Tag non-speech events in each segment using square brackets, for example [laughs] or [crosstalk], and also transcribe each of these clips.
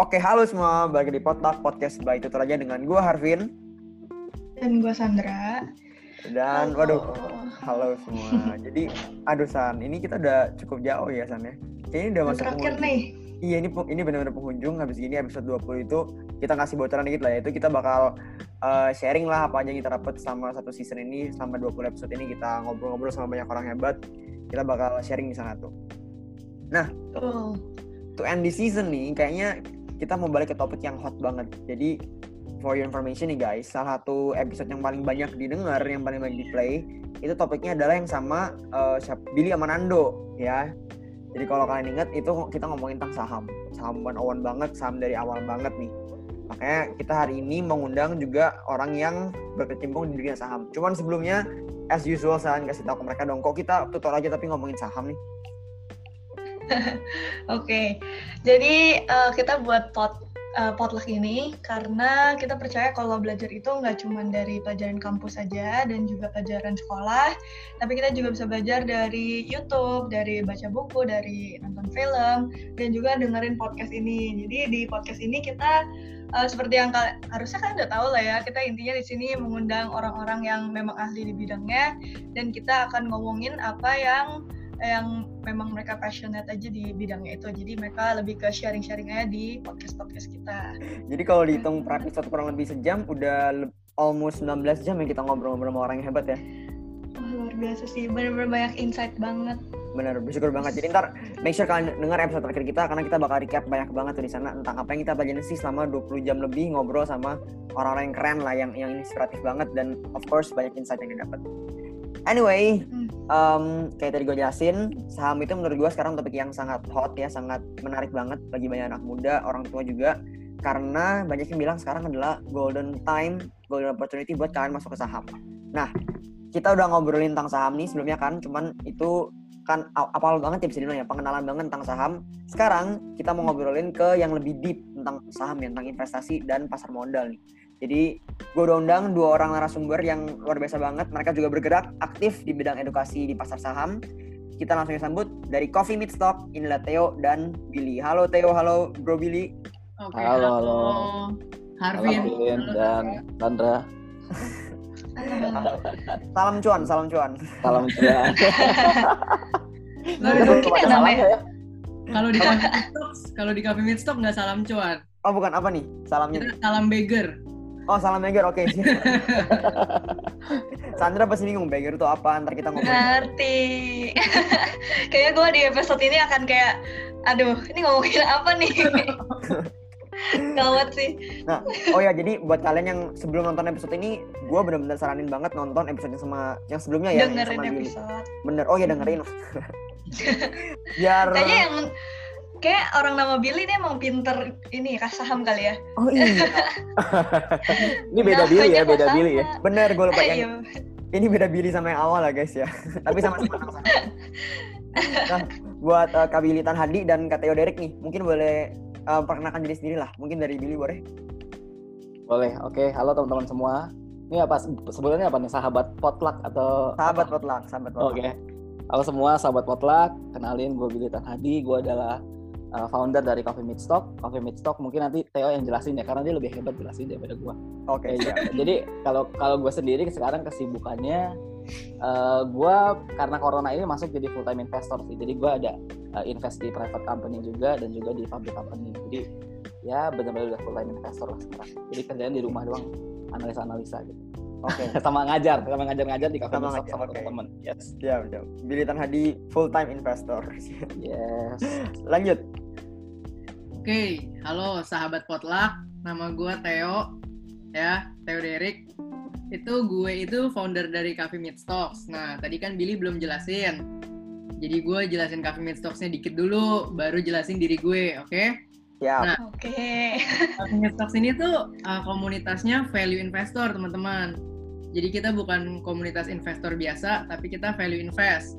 Oke, halo semua. Balik di Potluck Podcast by Tutur aja dengan gue Harvin. Dan gue Sandra. Dan, Halo. waduh, halo semua. Jadi, aduh San, ini kita udah cukup jauh ya San ya. Kayaknya udah masuk Terakhir nih. Iya, ini ini benar-benar penghujung. Habis gini episode 20 itu kita kasih bocoran dikit lah. Yaitu kita bakal uh, sharing lah apa aja yang kita dapat selama satu season ini. Selama 20 episode ini kita ngobrol-ngobrol sama banyak orang hebat. Kita bakal sharing di sana tuh. Betul. to end the season nih, kayaknya kita mau balik ke topik yang hot banget. Jadi, for your information nih guys, salah satu episode yang paling banyak didengar, yang paling banyak di play, itu topiknya adalah yang sama uh, Billy sama Nando, ya. Jadi kalau kalian ingat, itu kita ngomongin tentang saham. Saham one banget, saham dari awal banget nih. Makanya kita hari ini mengundang juga orang yang berkecimpung di dunia saham. Cuman sebelumnya, as usual, saya kasih tahu ke mereka dong, kok kita tutor aja tapi ngomongin saham nih? [laughs] Oke. Jadi eh, kita buat pot eh, potluck ini karena kita percaya kalau belajar itu nggak cuma dari pelajaran kampus saja dan juga pelajaran sekolah, tapi kita juga bisa belajar dari YouTube, dari baca buku, dari nonton film, dan juga dengerin podcast ini. Jadi di podcast ini kita eh, seperti yang harusnya kalian udah tahu lah ya, kita intinya di sini mengundang orang-orang yang memang ahli di bidangnya dan kita akan ngomongin apa yang yang memang mereka passionate aja di bidangnya itu. Jadi mereka lebih ke sharing-sharing aja di podcast-podcast kita. Jadi kalau dihitung per episode kurang lebih sejam, udah almost 19 jam yang kita ngobrol-ngobrol sama orang yang hebat ya. Wah, luar biasa sih, bener-bener banyak insight banget. Bener, bersyukur banget. Jadi ntar make sure kalian dengar episode terakhir kita karena kita bakal recap banyak banget tuh di sana tentang apa yang kita pelajarin sih selama 20 jam lebih ngobrol sama orang-orang yang keren lah, yang yang inspiratif banget dan of course banyak insight yang didapat. Anyway, Hmm. Em, kayak tadi gue jelasin, saham itu menurut gue sekarang topik yang sangat hot ya, sangat menarik banget bagi banyak anak muda, orang tua juga. Karena banyak yang bilang sekarang adalah golden time, golden opportunity buat kalian masuk ke saham. Nah, kita udah ngobrolin tentang saham nih sebelumnya kan, cuman itu kan apal banget ya bisa dibilang ya, pengenalan banget tentang saham. Sekarang kita mau ngobrolin ke yang lebih deep tentang saham ya, tentang investasi dan pasar modal nih. Jadi gue udah undang dua orang narasumber yang luar biasa banget. Mereka juga bergerak aktif di bidang edukasi di pasar saham. Kita langsung sambut dari Coffee Meet Stock, inilah Theo dan Billy. Halo Theo, halo Bro Billy. Oke, Halo, halo. Harvin. Harvin Halo, dan Sandra. Salam cuan, salam cuan. Salam. Nggak ada mungkin ya namanya. Kalau di Cafe Midstock, kalau di Cafe Midstock nggak salam cuan, Oh bukan apa nih? Salamnya. kita salam beggar. Oh salam Beger, oke. siap. [laughs] Sandra pasti bingung Beger itu apa? Ntar kita ngomong. Ngerti. [laughs] Kayaknya gue di episode ini akan kayak, aduh, ini ngomongin apa nih? [laughs] Gawat sih. Nah, oh ya jadi buat kalian yang sebelum nonton episode ini, gue bener-bener saranin banget nonton episode yang sama yang sebelumnya ya. yang Dengerin sama Billy. episode. Bener. Oh ya dengerin. Biar. Kayaknya yang kayak orang nama Billy ini emang pinter ini kas saham kali ya. Oh iya. [laughs] Ini beda Billy ya, beda Billy ya. Bener, gue lupa yang Ayo. ini beda Billy sama yang awal lah guys ya. [laughs] Tapi sama-sama saham. [laughs] Nah, buat uh, Kak Billy Tan Hadi dan Kak Theo Derek nih, mungkin boleh uh, perkenalkan diri sendiri lah. Mungkin dari Billy boleh. Boleh. Oke, halo teman-teman semua. Ini apa sebenarnya apa nih sahabat potluck atau Sahabat apa? potluck, sahabat Oke. potluck. Halo semua sahabat potluck. Kenalin gue Billy Tan Hadi. Gue adalah uh, founder dari Coffee Meet Stock. Coffee Meet Stock mungkin nanti Theo yang jelasin ya karena dia lebih hebat jelasin daripada gue. Oke, siap. ya. [laughs] Jadi kalau kalau gue sendiri sekarang kesibukannya eh gue karena corona ini masuk jadi full time investor sih. Jadi gue ada eh, invest di private company juga dan juga di public company. Jadi ya benar-benar udah full time investor lah sekarang. Jadi kerjaan di rumah doang analisa-analisa gitu. Oke. [laughs] sama ngajar, sama ngajar-ngajar di cafe Sama Besok ngajar, sama oke. teman-teman. Yes. Siap, siap. Billy Tan Hadi full time investor. [laughs] Yes. Lanjut. Oke, halo sahabat potluck. Nama gue Theo, ya Theo Derek. Itu gue itu founder dari Cafe Midstocks. Nah, tadi kan Billy belum jelasin. Jadi gue jelasin Cafe Midstocks-nya dikit dulu, baru jelasin diri gue, oke? Siap. Nah. Oke. Cafe Midstocks ini tuh uh, komunitasnya value investor, teman-teman. Jadi kita bukan komunitas investor biasa, tapi kita value invest.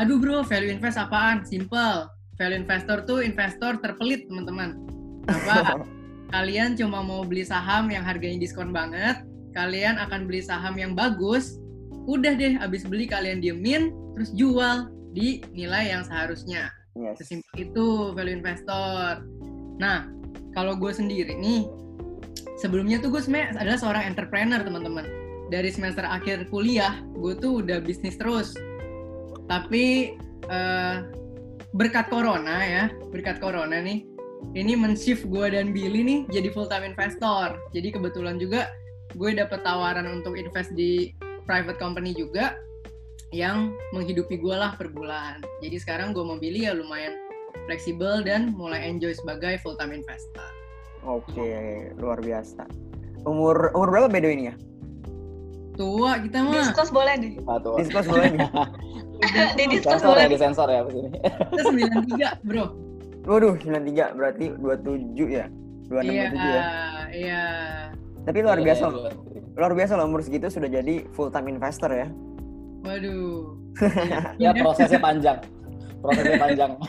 Aduh bro, value invest apaan? Simple. Value investor tuh investor terpelit, teman-teman. Apa? [laughs] kalian cuma mau beli saham yang harganya diskon banget, kalian akan beli saham yang bagus, udah deh, abis beli kalian diemin, terus jual di nilai yang seharusnya. Yes. Sesimpel itu value investor. Nah, kalau gue sendiri nih, sebelumnya tuh gue sebenarnya adalah seorang entrepreneur teman-teman. Dari semester akhir kuliah, gue tuh udah bisnis terus. Tapi eh, berkat corona ya, berkat corona nih, ini men-shift gue dan Billy nih jadi full time investor. Jadi kebetulan juga gue dapet tawaran untuk invest di private company juga yang menghidupi gue lah per bulan. Jadi sekarang gue mau Billy ya lumayan fleksibel dan mulai enjoy sebagai full time investor. Oke, luar biasa. Umur umur berapa Bedo ini ya? Tua kita mah. Diskus boleh deh. Atau Disclose boleh nih. [laughs] Di diskus sensor boleh. ya, di sensor ya di sini. Kita 93, Bro. Waduh, 93 berarti 27 ya? 26 Iya, 27 ya. iya. Tapi luar biasa Iya, loh. iya. Luar biasa loh umur segitu sudah jadi full time investor ya. Waduh. [laughs] Ya prosesnya panjang. Prosesnya panjang. [laughs]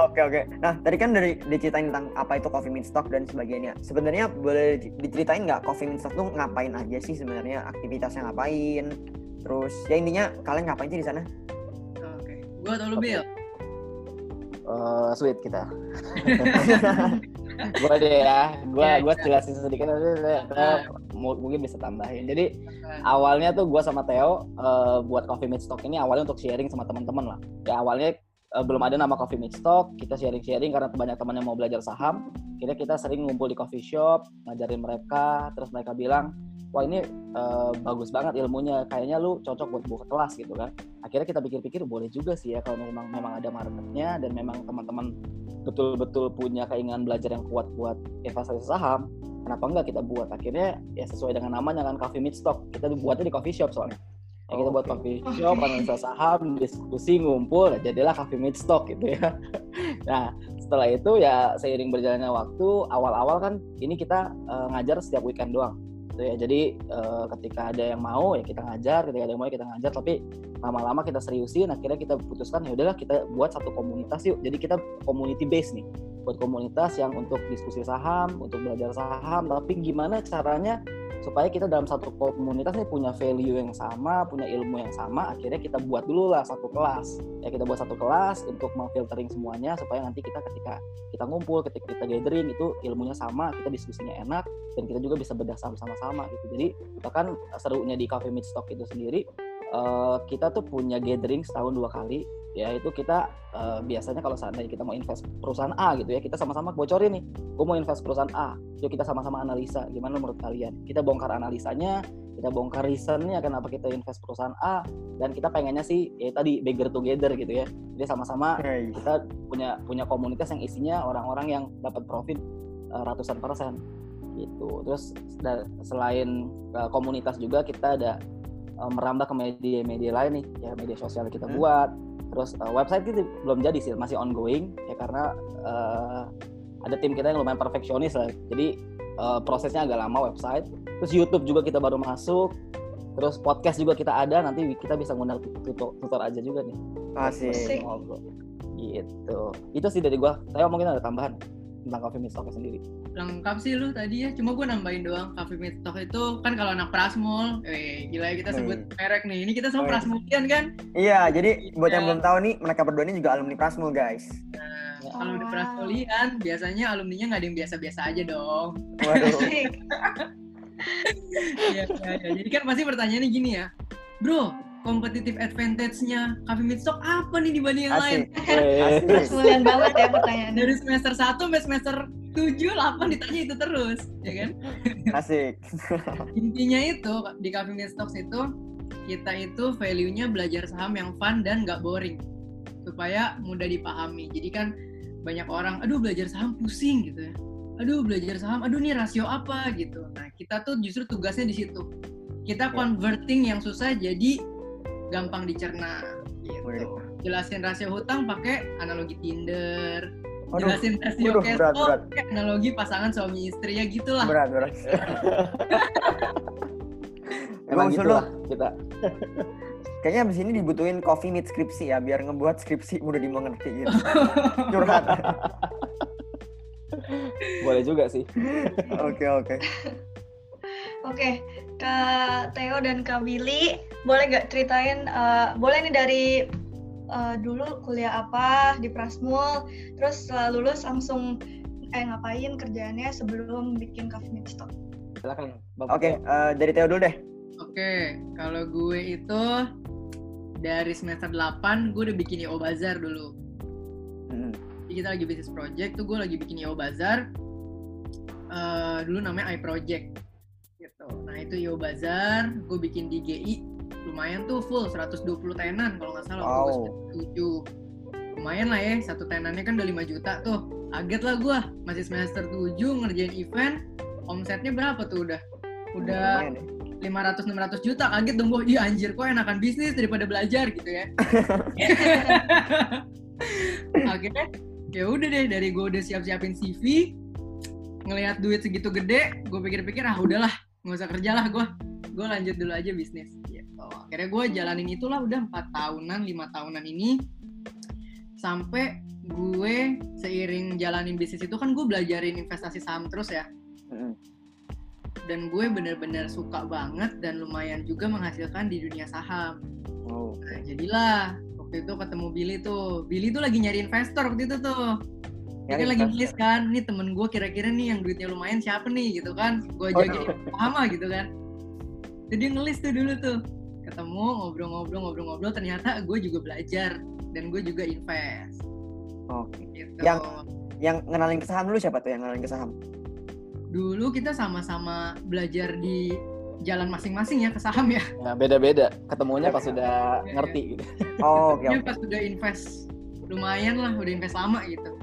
Oke oke. Nah tadi kan dari diceritain tentang apa itu coffee meet stock dan sebagainya. Sebenarnya boleh di- diceritain nggak coffee meet stock tuh ngapain aja sih sebenarnya aktivitasnya ngapain? Terus ya intinya kalian ngapain sih di sana? Oke. Gua atau lu, Bill? Eh, sweet kita. [laughs] gua deh ya, gua gua ya. jelasin sedikit nanti mungkin bisa tambahin. Jadi awalnya tuh gua sama Theo eh, buat Coffee Meet Stock ini awalnya untuk sharing sama teman-teman lah. Ya awalnya eh, belum ada nama Coffee Meet Stock, kita sharing-sharing karena banyak teman yang mau belajar saham. Kira kita sering ngumpul di coffee shop, ngajarin mereka, terus mereka bilang, wah ini eh, bagus banget ilmunya, kayaknya lu cocok buat buka kelas gitu kan. Akhirnya kita pikir-pikir boleh juga sih ya kalau memang memang ada marketnya dan memang teman-teman betul-betul punya keinginan belajar yang kuat buat investasi saham, kenapa enggak kita buat? Akhirnya ya sesuai dengan namanya kan coffee meet stock. Kita buatnya di coffee shop soalnya ya kita buat Oke. coffee shop analisa saham diskusi ngumpul jadilah coffee meet stock gitu ya. [laughs] Nah setelah itu ya seiring berjalannya waktu awal-awal kan ini kita eh, ngajar setiap weekend doang. Gitu ya. Jadi eh, ketika ada yang mau ya kita ngajar. Ketika ada yang mau ya kita ngajar. Tapi lama-lama kita seriusin akhirnya kita putuskan ya udahlah kita buat satu komunitas yuk. Jadi kita community base nih. Buat komunitas yang untuk diskusi saham, untuk belajar saham, tapi gimana caranya supaya kita dalam satu komunitas ini punya value yang sama, punya ilmu yang sama, akhirnya kita buat dulu lah satu kelas. Ya kita buat satu kelas untuk memfiltering semuanya supaya nanti kita ketika kita ngumpul, ketika kita gathering itu ilmunya sama, kita diskusinya enak dan kita juga bisa bedah sama-sama gitu. Jadi bahkan serunya di Cafe Meet Stock itu sendiri eh, kita tuh punya gathering setahun dua kali ya itu kita eh, biasanya kalau seandainya kita mau invest perusahaan A gitu ya kita sama-sama bocorin nih gue mau invest perusahaan A yuk kita sama-sama analisa gimana menurut kalian kita bongkar analisanya kita bongkar reasonnya kenapa kita invest perusahaan A dan kita pengennya sih ya tadi bigger together gitu ya jadi sama-sama Hey. kita punya punya komunitas yang isinya orang-orang yang dapat profit eh, ratusan persen gitu terus da- selain eh, komunitas juga kita ada merambah ke media-media lain nih ya media sosial kita Hmm. buat terus eh, website itu belum jadi sih masih ongoing ya karena eh, ada tim kita yang lumayan perfeksionis lah. Jadi eh, prosesnya agak lama website. Terus YouTube juga kita baru masuk. Terus podcast juga kita ada nanti kita bisa ngundang tutor, tutor aja juga nih. Asik. Ngobrol. Gitu. Itu sih dari gua. Saya mungkin ada tambahan tentang coffee meet Stock sendiri lengkap sih lu tadi ya cuma gue nambahin doang Cafe Meet Talk itu kan kalau anak Prasmul eh gila ya kita sebut merek nih ini kita Oh, semua iya. Prasmulian kan Iya, jadi buat yang Iya. belum tahu nih, mereka berdua ini juga alumni Prasmul, guys. nah, Ya. kalau Oh, udah wow. Prasmulian biasanya alumninya nggak ada yang biasa-biasa aja dong Waduh. Asik. [laughs] Iya, iya, iya. jadi kan pasti pertanyaannya gini ya bro competitive advantage-nya Cafe Meet Stock apa nih dibanding yang lain Asik. Eh, Asik. Semulian banget ya pertanyaannya. dari semester 1 sampai semester 7, 8 ditanya itu terus ya kan? Asik. [laughs] intinya itu di Meet Stocks itu kita itu value-nya belajar saham yang fun dan nggak boring. Supaya mudah dipahami. Jadi kan banyak orang aduh belajar saham pusing gitu ya. Aduh belajar saham aduh nih rasio apa gitu. Nah kita tuh justru tugasnya di situ. Kita Ya. converting yang susah jadi gampang dicerna gitu. Jelasin rasio hutang pakai analogi Tinder Waduh, jelasin rasio waduh, cash berat, berat. pakai analogi pasangan suami istri ya gitulah berat, berat. [laughs] emang gitu lah kita Kayaknya abis ini dibutuhin coffee meet skripsi ya, biar ngebuat skripsi mudah dimengerti gitu. [laughs] Curhat. boleh juga sih Oke, oke. Oke, Kak Theo dan Kak Billy, boleh nggak ceritain, eh, boleh nih dari uh, dulu kuliah apa di Prasmul, terus setelah lulus langsung eh ngapain kerjaannya sebelum bikin Coffee Meet Stop. Silakan. Oke, okay, uh, dari Theo dulu deh. Oke, okay, kalau gue itu dari semester 8 gue udah bikin IO Bazar dulu. Hmm. Jadi kita lagi bisnis project tuh gue lagi bikin IO Bazar. Uh, dulu namanya iProject gitu. Nah itu IO Bazar, gue bikin di GI lumayan tuh full 120 tenan kalau nggak salah wow. gue 7 lumayan lah ya satu tenannya kan udah 5 juta tuh. Kaget lah gue masih semester 7 ngerjain event omsetnya berapa tuh udah? Udah lima ratus enam ratus juta kaget dong gue iya anjir kok enakan bisnis daripada belajar gitu ya. [laughs] Akhirnya ya. Udah deh dari gue udah siap siapin CV ngelihat duit segitu gede gue pikir-pikir ah udahlah nggak usah kerja lah gue gue lanjut dulu aja bisnis gitu akhirnya gue jalanin itulah udah empat tahunan lima tahunan ini sampai gue seiring jalanin bisnis itu kan gue belajarin investasi saham terus ya dan gue bener-bener suka banget dan lumayan juga menghasilkan di dunia saham. Oh. Nah, jadilah waktu itu ketemu Billy tuh. Billy tuh lagi nyari investor waktu itu tuh. Dia kan lagi nulis kan, ini temen gue kira-kira nih yang duitnya lumayan siapa nih gitu kan. Gue aja oh, sama gitu kan. Jadi ngelis tuh dulu tuh. Ketemu, ngobrol-ngobrol, ngobrol-ngobrol, ternyata gue juga belajar dan gue juga invest. Oke. Okay. Gitu. Yang yang ngenalin ke saham dulu siapa tuh yang ngenalin ke saham? dulu kita sama-sama belajar di jalan masing-masing ya ke saham ya. Ya beda-beda. Ketemunya pas sudah ya, ngerti gitu. Oh, oke. Okay, okay. pas sudah invest lumayan lah, udah invest lama gitu.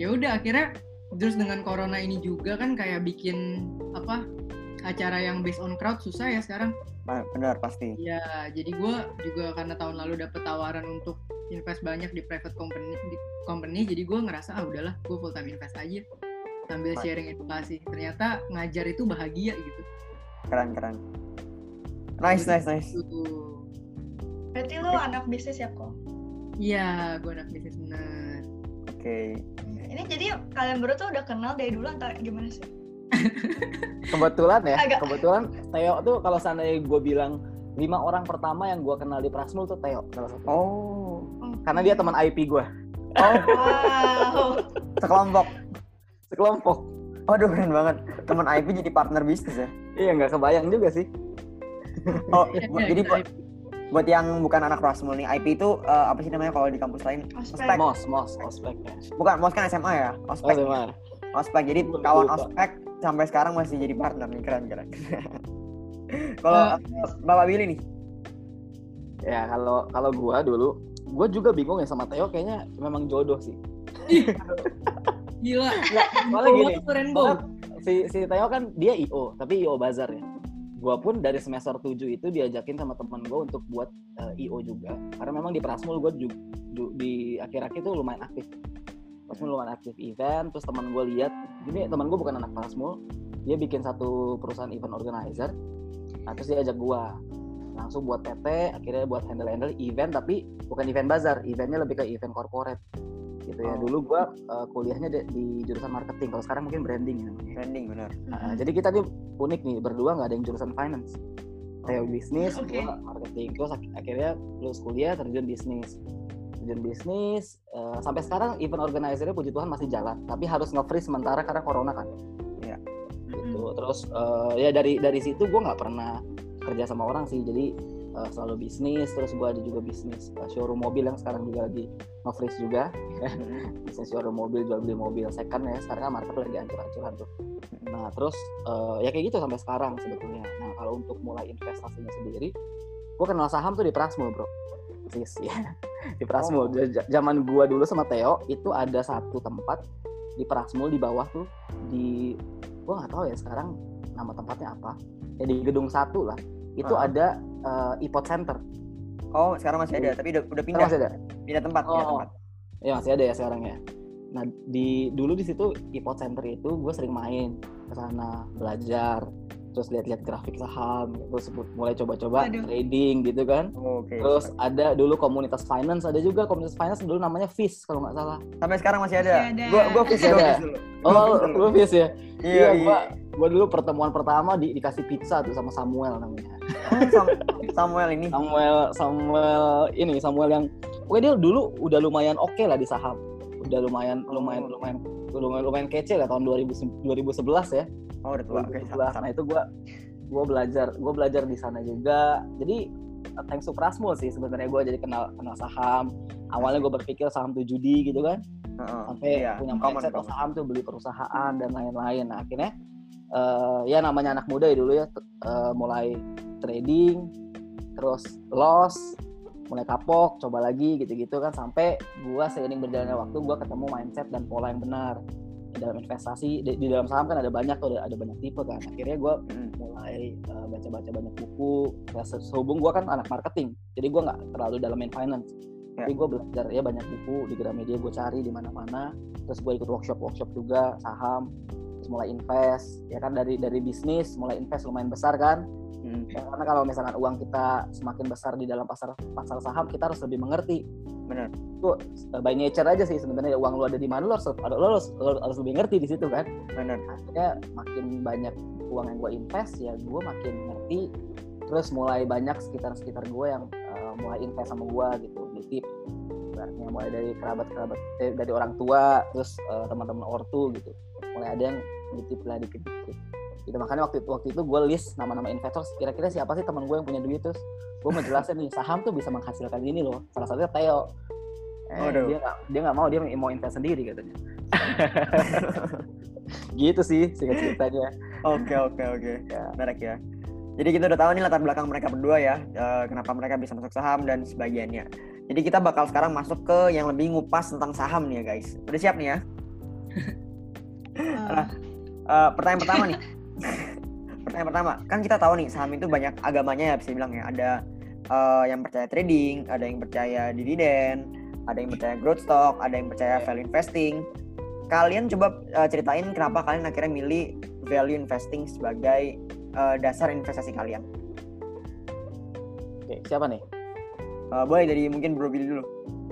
Ya udah akhirnya terus dengan corona ini juga kan kayak bikin apa acara yang based on crowd susah ya sekarang. Benar pasti. Ya, jadi gue juga karena tahun lalu dapet tawaran untuk invest banyak di private company di company, jadi gue ngerasa ah udahlah, gue full time invest aja sambil sharing edukasi. Ternyata ngajar itu bahagia gitu. Keren keren. Nice nice nice. Berarti lo okay. anak bisnis ya kok iya gue anak bisnis benar. Oke. Okay. ini jadi kalian berdua tuh udah kenal dari dulu atau gimana sih kebetulan ya Agak. kebetulan Theo tuh kalau seandainya gue bilang lima orang pertama yang gue kenal di Prasmul tuh Theo salah satu oh karena dia teman IP gue oh [laughs] wow sekelompok sekelompok. Waduh keren banget. Teman IP jadi partner bisnis ya? Iya nggak kebayang juga sih. oh jadi buat buat yang bukan anak Rasmul nih, IP itu uh, apa sih namanya kalau di kampus lain? Ospek. Mos, mos, ospek. Bukan, mos kan SMA ya? Ospek. Oh, SMA. Ospek. Jadi kawan ospek sampai sekarang masih jadi partner nih, keren keren. [laughs] kalau uh, Bapak Billy nih? Ya kalau kalau gua dulu, gua juga bingung ya sama Theo kayaknya memang jodoh sih. Gila. Malah gini. Si si Theo kan dia IO, tapi IO bazar ya. Gua pun dari semester 7 itu diajakin sama teman gue untuk buat uh, eh, IO juga. Karena memang di Prasmul gue juga di akhir-akhir itu lumayan aktif. Prasmul lumayan aktif event, terus teman gue lihat, ini teman gue bukan anak Prasmul, dia bikin satu perusahaan event organizer. Nah, terus dia ajak gue langsung buat PT, akhirnya buat handle-handle event tapi bukan event bazar, eventnya lebih ke event corporate gitu ya. Oh. Dulu gue uh, kuliahnya di, di jurusan marketing. Kalau sekarang mungkin branding ya Branding benar. Uh, jadi kita tuh unik nih berdua nggak ada yang jurusan finance. Saya oh. bisnis, okay. gue marketing. Terus ak akhirnya lulus kuliah terjun bisnis. Terjun bisnis uh, sampai sekarang event organizer puji Tuhan masih jalan, tapi harus nge-freeze sementara karena corona kan. Iya. Gitu. Terus uh, ya dari dari situ gue nggak pernah kerja sama orang sih. Jadi uh, selalu bisnis terus gue ada juga bisnis uh, showroom mobil yang sekarang juga lagi nge-freeze juga hmm. bisnis showroom mobil jual beli mobil second ya sekarang kan market lagi ancur-ancuran tuh hmm. nah terus uh, ya kayak gitu sampai sekarang sebetulnya nah kalau untuk mulai investasinya sendiri gue kenal saham tuh di Prasmul bro sis ya [laughs] di Prasmul oh. zaman gue dulu sama Theo itu ada satu tempat di Prasmul di bawah tuh di gue nggak tahu ya sekarang nama tempatnya apa ya di gedung satu lah itu uh. ada uh, e-pot center. Oh, sekarang masih ada, tapi udah, udah pindah. masih ada. Pindah tempat, oh. pindah tempat. Ya masih ada ya sekarang ya. Nah di dulu di situ e-pot center itu gue sering main ke sana belajar, terus lihat-lihat grafik saham, terus mulai coba-coba trading gitu kan. Oh, okay. Terus ada dulu komunitas finance, ada juga komunitas finance dulu namanya FIS kalau nggak salah. Sampai sekarang masih ada. Gue gue FIS ya. Oh, lu FIS ya. Iya, iya. Gue dulu pertemuan pertama di, dikasih pizza tuh sama Samuel namanya. Oh, Samuel ini. Samuel Samuel ini Samuel yang pokoknya dia dulu udah lumayan oke lah di saham udah lumayan lumayan lumayan lumayan lumayan kece lah tahun 2000, 2011 ya Oh, udah tua. Oke, 2011. nah itu gue gue belajar gue belajar di sana juga jadi uh, thanks to Prasmo sih sebenarnya gue jadi kenal kenal saham awalnya gue berpikir saham tuh judi gitu kan Heeh. sampai Iya, punya common, mindset oh, common. saham tuh beli perusahaan dan lain-lain nah akhirnya eh, ya namanya anak muda ya dulu ya eh, mulai trading terus loss mulai kapok coba lagi gitu-gitu kan sampai gua seiring berjalannya waktu gua ketemu mindset dan pola yang benar. Di dalam investasi di, di dalam saham kan ada banyak tuh ada, ada banyak tipe kan. Akhirnya gua Mm. mulai eh, baca-baca banyak buku. Ya, se- sehubung gua kan anak marketing jadi gua nggak terlalu dalam main finance. Ya. tapi gue belajar ya banyak buku di Gramedia gue cari di mana-mana. Terus gue ikut workshop workshop juga saham mulai invest ya kan? Dari dari bisnis mulai invest lumayan besar kan? Mm. Ya, karena kalau misalkan uang kita semakin besar di dalam pasar pasar saham kita harus lebih mengerti. Benar. itu eh, by nature aja sih sebenarnya uang lu ada di mana lu harus lo harus, lo harus lebih ngerti di situ kan? Benar. akhirnya makin banyak uang yang gue invest ya gue makin ngerti. Terus mulai banyak sekitar sekitar gue yang uh, mulai invest sama gue gitu nitip ibaratnya mulai dari kerabat kerabat eh, dari orang tua terus uh, teman-teman ortu gitu mulai ada yang nitip lah dikit dikit gitu makanya waktu itu waktu itu gue list nama-nama investor kira-kira siapa sih teman gue yang punya duit terus gue mau jelasin nih saham tuh bisa menghasilkan ini loh salah satunya Theo eh, Waduh. dia nggak dia nggak mau dia mau invest sendiri katanya [laughs] gitu sih singkat ceritanya Oke, oke, oke. Ya. Menarik ya. Jadi kita udah tahu nih latar belakang mereka berdua ya, eh, kenapa mereka bisa masuk saham dan sebagiannya. Jadi kita bakal sekarang masuk ke yang lebih ngupas tentang saham nih ya guys. Udah siap nih ya? [laughs] Eh, Eh, pertanyaan pertama nih. [laughs] pertanyaan pertama, kan kita tahu nih saham itu banyak agamanya ya bisa bilang ya. Ada eh, yang percaya trading, ada yang percaya dividen, ada yang percaya growth stock, ada yang percaya Ya. value investing. Kalian coba eh, ceritain kenapa kalian akhirnya milih value investing sebagai eh, dasar investasi kalian. Oke, siapa nih? Eh, boleh dari mungkin Bro Billy dulu.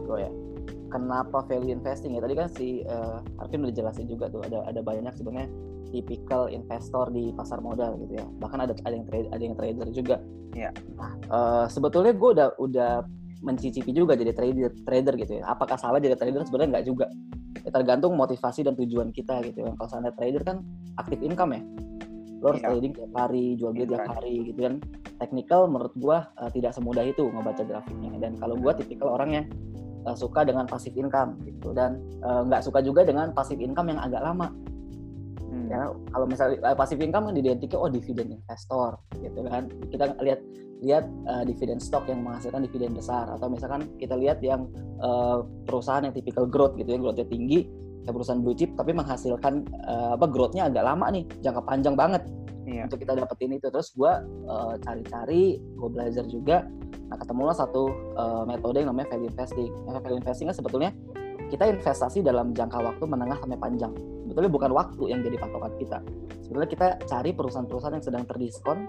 Gue ya. Kenapa value investing ya? Tadi kan si uh, Arvin udah jelasin juga tuh ada ada banyak sebenarnya tipikal investor di pasar modal gitu ya. Bahkan ada ada yang trade, ada yang trader juga. Iya. Nah, eh, sebetulnya gue udah udah mencicipi juga jadi trader trader gitu ya. Apakah salah jadi trader? Sebenarnya nggak juga. Ya, tergantung motivasi dan tujuan kita gitu ya. Kalau sana trader kan aktif income ya. Lo harus Iya. trading tiap hari, jual beli tiap Iya. hari gitu kan. Technical menurut gua eh, tidak semudah itu ngebaca grafiknya. Dan kalau gua tipikal orang yang eh, suka dengan passive income gitu. Dan eh, nggak suka juga dengan passive income yang agak lama. Hmm. ya kalau misalnya eh, passive income kan diidentiknya oh dividen investor gitu kan. Kita lihat lihat eh, dividen stock yang menghasilkan dividen besar. Atau misalkan kita lihat yang eh, perusahaan yang tipikal growth gitu yang growthnya tinggi kayak perusahaan blue chip tapi menghasilkan eh, apa growthnya agak lama nih jangka panjang banget. Iya. untuk kita dapetin itu. Terus gue cari-cari gue belajar juga nah ketemulah satu eh, metode yang namanya value investing. Nah, value investing kan sebetulnya kita investasi dalam jangka waktu menengah sampai panjang. Sebetulnya bukan waktu yang jadi patokan kita. Sebetulnya kita cari perusahaan-perusahaan yang sedang terdiskon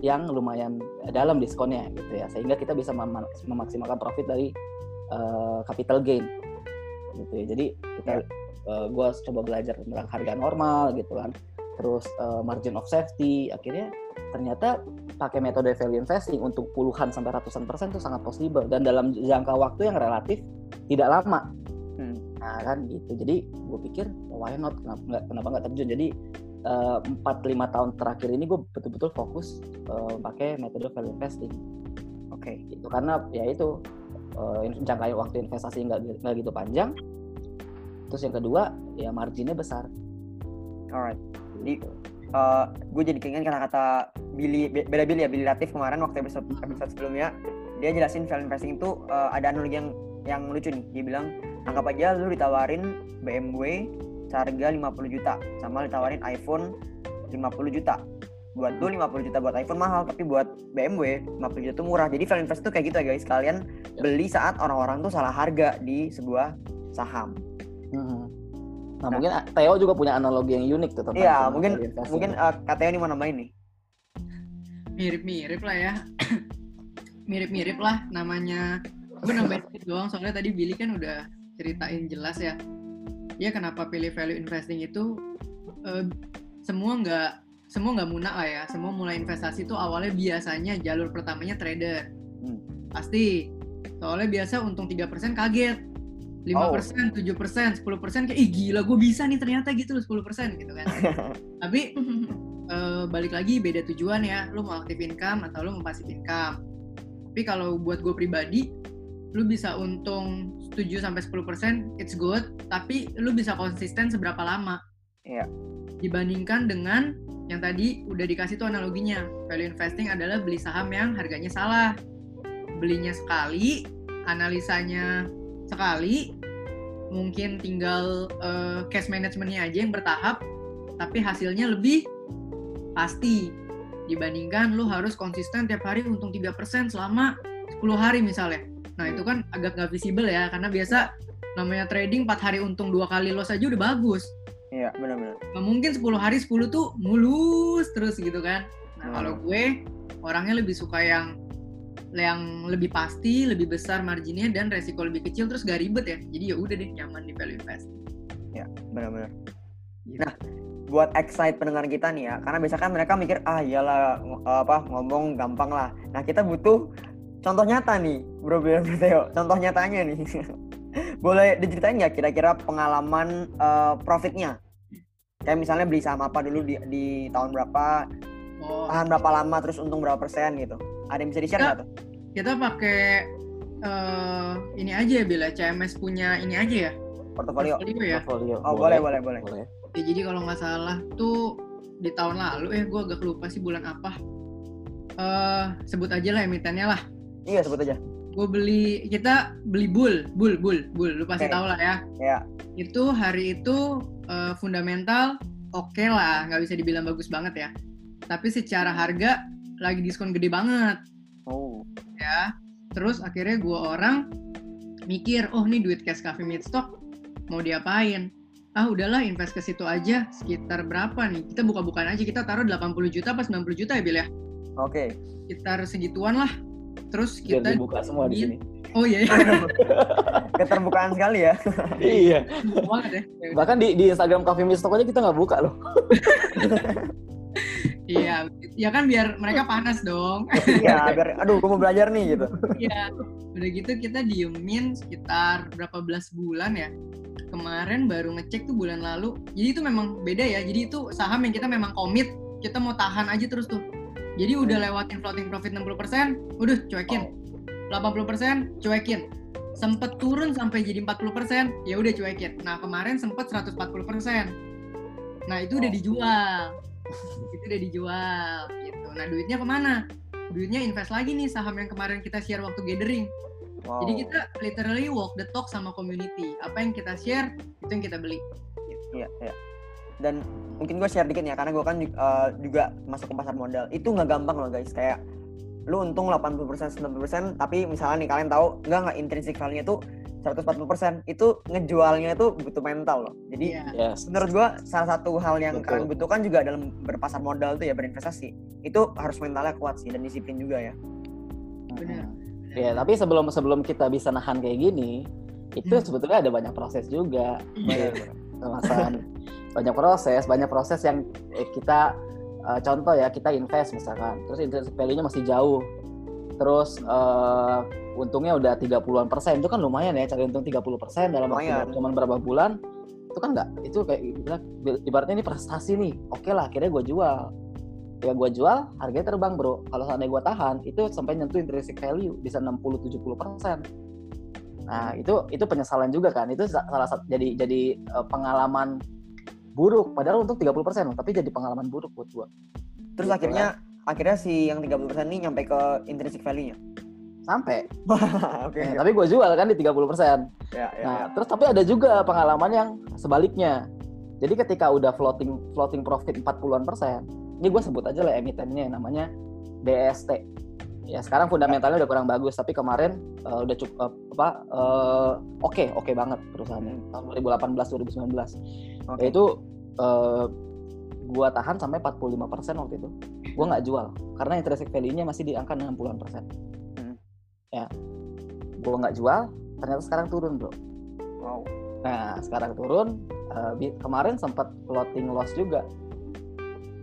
yang lumayan dalam diskonnya gitu ya. Sehingga kita bisa mem- memaksimalkan profit dari eh, capital gain gitu ya. Jadi kita gue coba belajar tentang harga normal gitu kan terus eh, margin of safety akhirnya ternyata pakai metode value investing untuk puluhan sampai ratusan persen itu sangat possible dan dalam jangka waktu yang relatif tidak lama. Hmm. nah kan gitu. Jadi gue pikir oh, why not? Kenapa nggak kenapa nggak terjun? Jadi eh, empat lima tahun terakhir ini gue betul-betul fokus eh, pakai metode value investing. Oke. gitu. Karena ya itu eh, jangka waktu investasi nggak nggak gitu panjang. Terus yang kedua ya marginnya besar. Alright. Jadi Gitu. gue jadi keinget kata-kata Billy Be- beda Billy ya Billy Latif kemarin waktu episode episode sebelumnya dia jelasin value investing itu eh, ada analogi yang yang lucu nih dia bilang anggap aja lu ditawarin BMW seharga 50 juta sama ditawarin iPhone 50 juta buat lu 50 juta buat iPhone mahal tapi buat BMW 50 juta tuh murah jadi value investing tuh kayak gitu ya guys kalian Ya. beli saat orang-orang tuh salah harga di sebuah saham Mhm. Nah, Nah. mungkin Theo juga punya analogi yang unik tuh tentang iya mungkin mungkin eh, katanya nih mau nambahin nih. Mirip-mirip lah ya. [coughs] Mirip-mirip lah namanya. Gue nambahin doang soalnya tadi Billy kan udah ceritain jelas ya. Ya kenapa pilih value investing itu eh, semua nggak semua nggak munak lah ya. Semua mulai investasi itu awalnya biasanya jalur pertamanya trader. Hmm. pasti. Soalnya biasa untung 3% kaget. 5%, 7%, 10% kayak ih gila gue bisa nih ternyata gitu loh 10% gitu kan. [laughs] Tapi eh, balik lagi beda tujuan ya. Lu mau aktif income atau lu mau passive income. Tapi kalau buat gue pribadi lu bisa untung 7 sampai 10% it's good, tapi lu bisa konsisten seberapa lama. Iya. Dibandingkan dengan yang tadi udah dikasih tuh analoginya. Value investing adalah beli saham yang harganya salah. Belinya sekali, analisanya sekali, mungkin tinggal eh, cash managementnya aja yang bertahap, tapi hasilnya lebih pasti dibandingkan lu harus konsisten tiap hari untung 3% selama 10 hari misalnya. Nah itu kan agak nggak visible ya, karena biasa namanya trading 4 hari untung dua kali loss aja udah bagus. Iya, benar-benar. Nggak mungkin 10 hari 10 tuh mulus terus gitu kan. Nah Hmm. kalau gue orangnya lebih suka yang yang lebih pasti, lebih besar marginnya dan resiko lebih kecil terus gak ribet ya. Jadi ya udah deh nyaman di value invest. Benar-benar. Gitu. Nah, buat excite pendengar kita nih ya, karena biasa kan mereka mikir ah iyalah apa ngomong gampang lah. Nah kita butuh contoh nyata nih, Bro Bian Teo. Contoh nyatanya nih. [laughs] Boleh diceritain nggak kira-kira pengalaman eh, profitnya? Kayak misalnya beli saham apa dulu di, di tahun berapa, Oh, tahan berapa lama, terus untung berapa persen gitu. Ada yang bisa di-share nggak tuh? kita pakai eh, ini aja ya bila CMS punya ini aja ya. Portofolio. ya. Portfolio. Oh boleh boleh boleh. Boleh. Ya, jadi kalau nggak salah tuh di tahun lalu eh gue agak lupa sih bulan apa. eh sebut aja lah emitennya lah. Iya sebut aja. Gue beli kita beli bull, bull, bull, bull. Lu pasti Oke. tahu lah ya. Ya. Itu hari itu eh, fundamental oke lah, nggak bisa dibilang bagus banget ya. Tapi secara harga lagi diskon gede banget Oh. ya. Terus akhirnya gua orang mikir, oh nih duit cash cafe mid stock mau diapain? Ah udahlah invest ke situ aja sekitar berapa nih? Kita buka-bukaan aja kita taruh 80 juta pas 90 juta ya Bil ya. Oke. Sekitar segituan lah. Terus Biar kita dibuka semua di sini. Oh iya, iya. [laughs] Keterbukaan sekali ya. iya. banget ya. Ya. Bahkan di, di Instagram Cafe Mistok aja kita nggak buka loh. [laughs] Iya, ya kan biar mereka panas dong. Iya, biar aduh gue mau belajar nih gitu. Iya. Udah gitu kita diemin sekitar berapa belas bulan ya. Kemarin baru ngecek tuh bulan lalu. Jadi itu memang beda ya. Jadi itu saham yang kita memang komit, kita mau tahan aja terus tuh. Jadi udah lewatin floating profit 60%, udah cuekin. 80% cuekin. Sempet turun sampai jadi 40%, ya udah cuekin. Nah, kemarin sempet 140%. Nah, itu udah dijual. Itu udah dijual gitu. Nah, duitnya ke mana? Duitnya invest lagi nih saham yang kemarin kita share waktu gathering. Wow. Jadi kita literally walk the talk sama community. Apa yang kita share, itu yang kita beli. Iya, iya. Dan mungkin gue share dikit ya, karena gue kan uh, juga masuk ke pasar modal. Itu nggak gampang loh guys, kayak lu untung 80% 90% tapi misalnya nih kalian tahu nggak nggak intrinsic value-nya tuh 140% itu ngejualnya itu butuh mental loh. Jadi Iya. Yes. menurut gua salah satu hal yang Betul. kalian butuhkan juga dalam berpasar modal tuh ya berinvestasi. Itu harus mentalnya kuat sih dan disiplin juga ya. Benar. Ya, tapi sebelum sebelum kita bisa nahan kayak gini, itu Hmm. sebetulnya ada banyak proses juga. Iya. Kemasan. banyak proses, banyak proses yang eh, kita eh, contoh ya, kita invest misalkan, terus intrinsic value-nya masih jauh. Terus eh, untungnya udah 30-an persen, itu kan lumayan ya, cari untung 30 persen dalam waktu Lumayan. cuma berapa bulan. Itu kan enggak, itu kayak ibarat- ibaratnya ini prestasi nih. Oke lah, akhirnya gue jual. Ya gue jual, harganya terbang bro. Kalau seandainya gue tahan, itu sampai nyentuh intrinsic value bisa 60-70 persen. Nah itu itu penyesalan juga kan. Itu sa- salah satu jadi jadi eh, pengalaman buruk. Padahal untuk 30 persen, tapi jadi pengalaman buruk buat gue. Terus Gitu akhirnya akhirnya si yang 30% ini nyampe ke intrinsic value-nya. Sampai. [laughs] Oke. Ya, tapi gue jual kan di 30 persen. Ya, ya, Nah, ya. terus tapi ada juga pengalaman yang sebaliknya. Jadi ketika udah floating floating profit 40-an persen, ini gue sebut aja lah emitennya namanya DST. Ya sekarang fundamentalnya udah kurang bagus, tapi kemarin eh, udah cukup apa eh, oke oke banget perusahaannya tahun 2018 2019. Oke. Yaitu eh, gua tahan sampai 45 persen waktu itu. Gua nggak jual karena intrinsic value-nya masih di angka 60-an persen. Hmm. Ya, gua nggak jual, ternyata sekarang turun bro. Wow. Nah, sekarang turun. bi- kemarin sempat floating loss juga.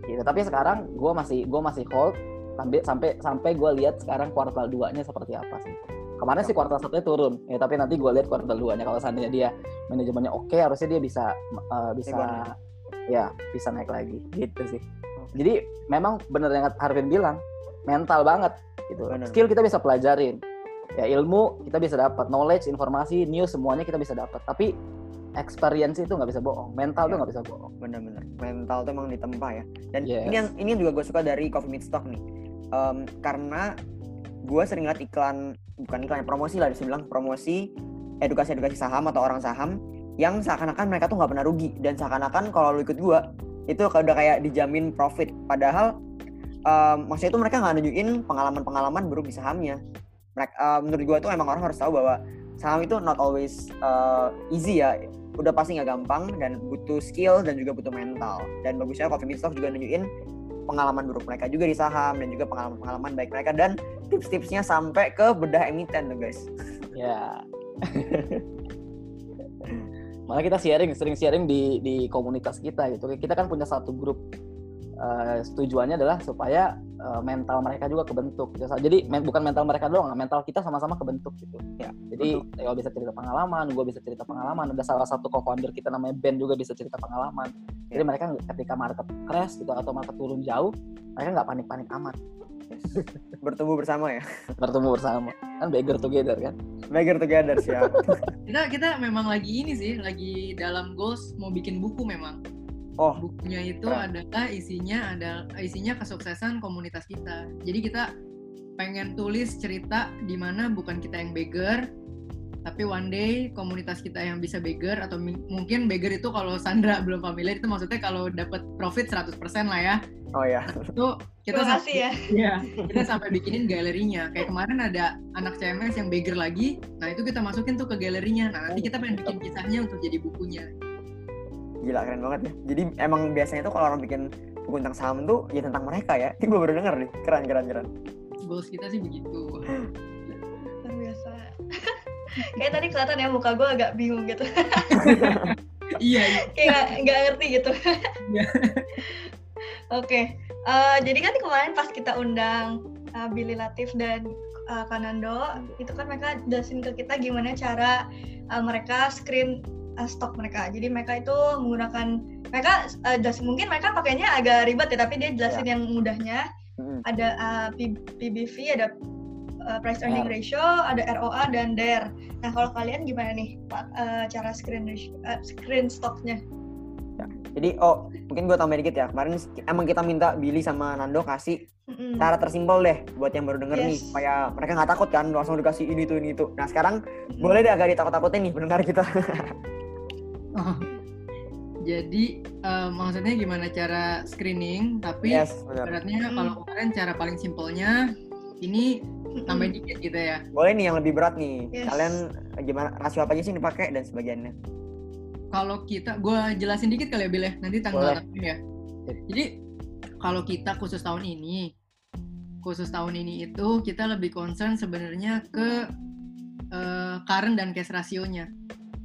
Gitu. Tapi sekarang gue masih gua masih hold sampai sampai sampai gue lihat sekarang kuartal 2 nya seperti apa sih kemarin sih kuartal satunya turun ya tapi nanti gue lihat kuartal 2 nya kalau seandainya dia manajemennya oke harusnya dia bisa uh, bisa Rebound ya bisa naik lagi gitu sih jadi memang bener yang Harvin bilang mental banget gitu. Bener. skill kita bisa pelajarin. Ya ilmu kita bisa dapat knowledge informasi news semuanya kita bisa dapat. Tapi experience itu nggak bisa bohong mental tuh Ya. nggak bisa bohong. Bener-bener mental tuh emang ditempa ya. Dan Yes. ini yang ini juga gue suka dari Coffee Meet Stock nih. Em, karena gue sering lihat iklan bukan iklan ya, promosi lah bisa bilang promosi edukasi edukasi saham atau orang saham yang seakan-akan mereka tuh nggak pernah rugi. Dan seakan-akan kalau lu ikut gue itu udah kayak dijamin profit. Padahal em, maksudnya itu mereka nggak nunjukin pengalaman-pengalaman buruk di sahamnya. Mereka em, menurut gue tuh emang orang harus tahu bahwa saham itu not always eh, easy ya. Udah pasti nggak gampang dan butuh skill dan juga butuh mental. Dan bagusnya Coffee Bean juga nunjukin pengalaman buruk mereka juga di saham dan juga pengalaman-pengalaman baik mereka. Dan tips-tipsnya sampai ke bedah emiten tuh guys. Ya [laughs] malah kita sharing sering sharing di di komunitas kita gitu. Kita kan punya satu grup. Eh, tujuannya adalah supaya eh, mental mereka juga kebentuk gitu. jadi men- bukan mental mereka doang mental kita sama-sama kebentuk gitu. Ya, jadi kalau bisa cerita pengalaman gue bisa cerita pengalaman. Ada salah satu co-founder kita namanya Ben juga bisa cerita pengalaman. Jadi mereka nggak- ketika market crash gitu atau market turun jauh mereka nggak panik-panik amat [laughs] Yes. bertumbuh bersama ya bertemu bersama kan beggar together kan beggar together siap [laughs] Kita kita memang lagi ini sih, lagi dalam goals mau bikin buku memang. oh Bukunya itu Keren. adalah isinya ada isinya kesuksesan komunitas kita. Jadi kita pengen tulis cerita di mana bukan kita yang beggar, tapi one day komunitas kita yang bisa beggar atau mungkin beggar itu kalau Sandra [laughs] belum familiar itu maksudnya kalau dapat profit 100% lah ya. oh ya Itu kita Terima kasih ya. [laughs] Iya, kita sampai bikinin galerinya. Kayak kemarin ada anak CMS yang beggar lagi, nah itu kita masukin tuh ke galerinya. Nah nanti kita pengen bikin kisahnya untuk jadi bukunya. gila keren banget ya jadi emang biasanya tuh kalau orang bikin buku tentang saham tuh ya tentang mereka ya ini gue baru denger nih keren keren keren Goals kita sih begitu. [laughs] Kayak tadi kelihatan ya muka gue agak bingung gitu. [laughs] iya, iya. Kayak nggak- nggak ngerti gitu. Iya. [laughs] Oke. eh, jadi kan kemarin pas kita undang eh, Billy Latif dan eh, Kanando, itu kan mereka jelasin ke kita gimana cara eh, mereka screen eh, stok mereka. Jadi mereka itu menggunakan mereka eh, jelasin mungkin mereka pakainya agak ribet ya, tapi dia jelasin yang mudahnya. Ada P- PBV, ada eh, price earning R. ratio, ada ROA dan DER. Nah kalau kalian gimana nih Pak eh, cara screen ratio, eh, screen stoknya? jadi oh mungkin gue tambahin dikit ya kemarin emang kita minta Billy sama Nando kasih Mm-mm. cara tersimpel deh buat yang baru denger nih Yes. supaya mereka nggak takut kan langsung dikasih ini tuh ini tuh nah sekarang boleh deh agak ditakut-takutin nih pendengar kita Oh. Jadi eh, maksudnya gimana cara screening? Tapi yes benar ibaratnya Hmm. kalau kemarin cara paling simpelnya ini Mm-mm. tambahin dikit gitu ya. boleh nih yang lebih berat nih Yes. kalian eh, gimana rasio apa aja sih yang dipakai dan sebagiannya kalau kita gue jelasin dikit kali ya Bil ya nanti Boleh. tanggal tahun ya jadi kalau kita khusus tahun ini khusus tahun ini itu kita lebih concern sebenarnya ke eh, current dan cash rasionya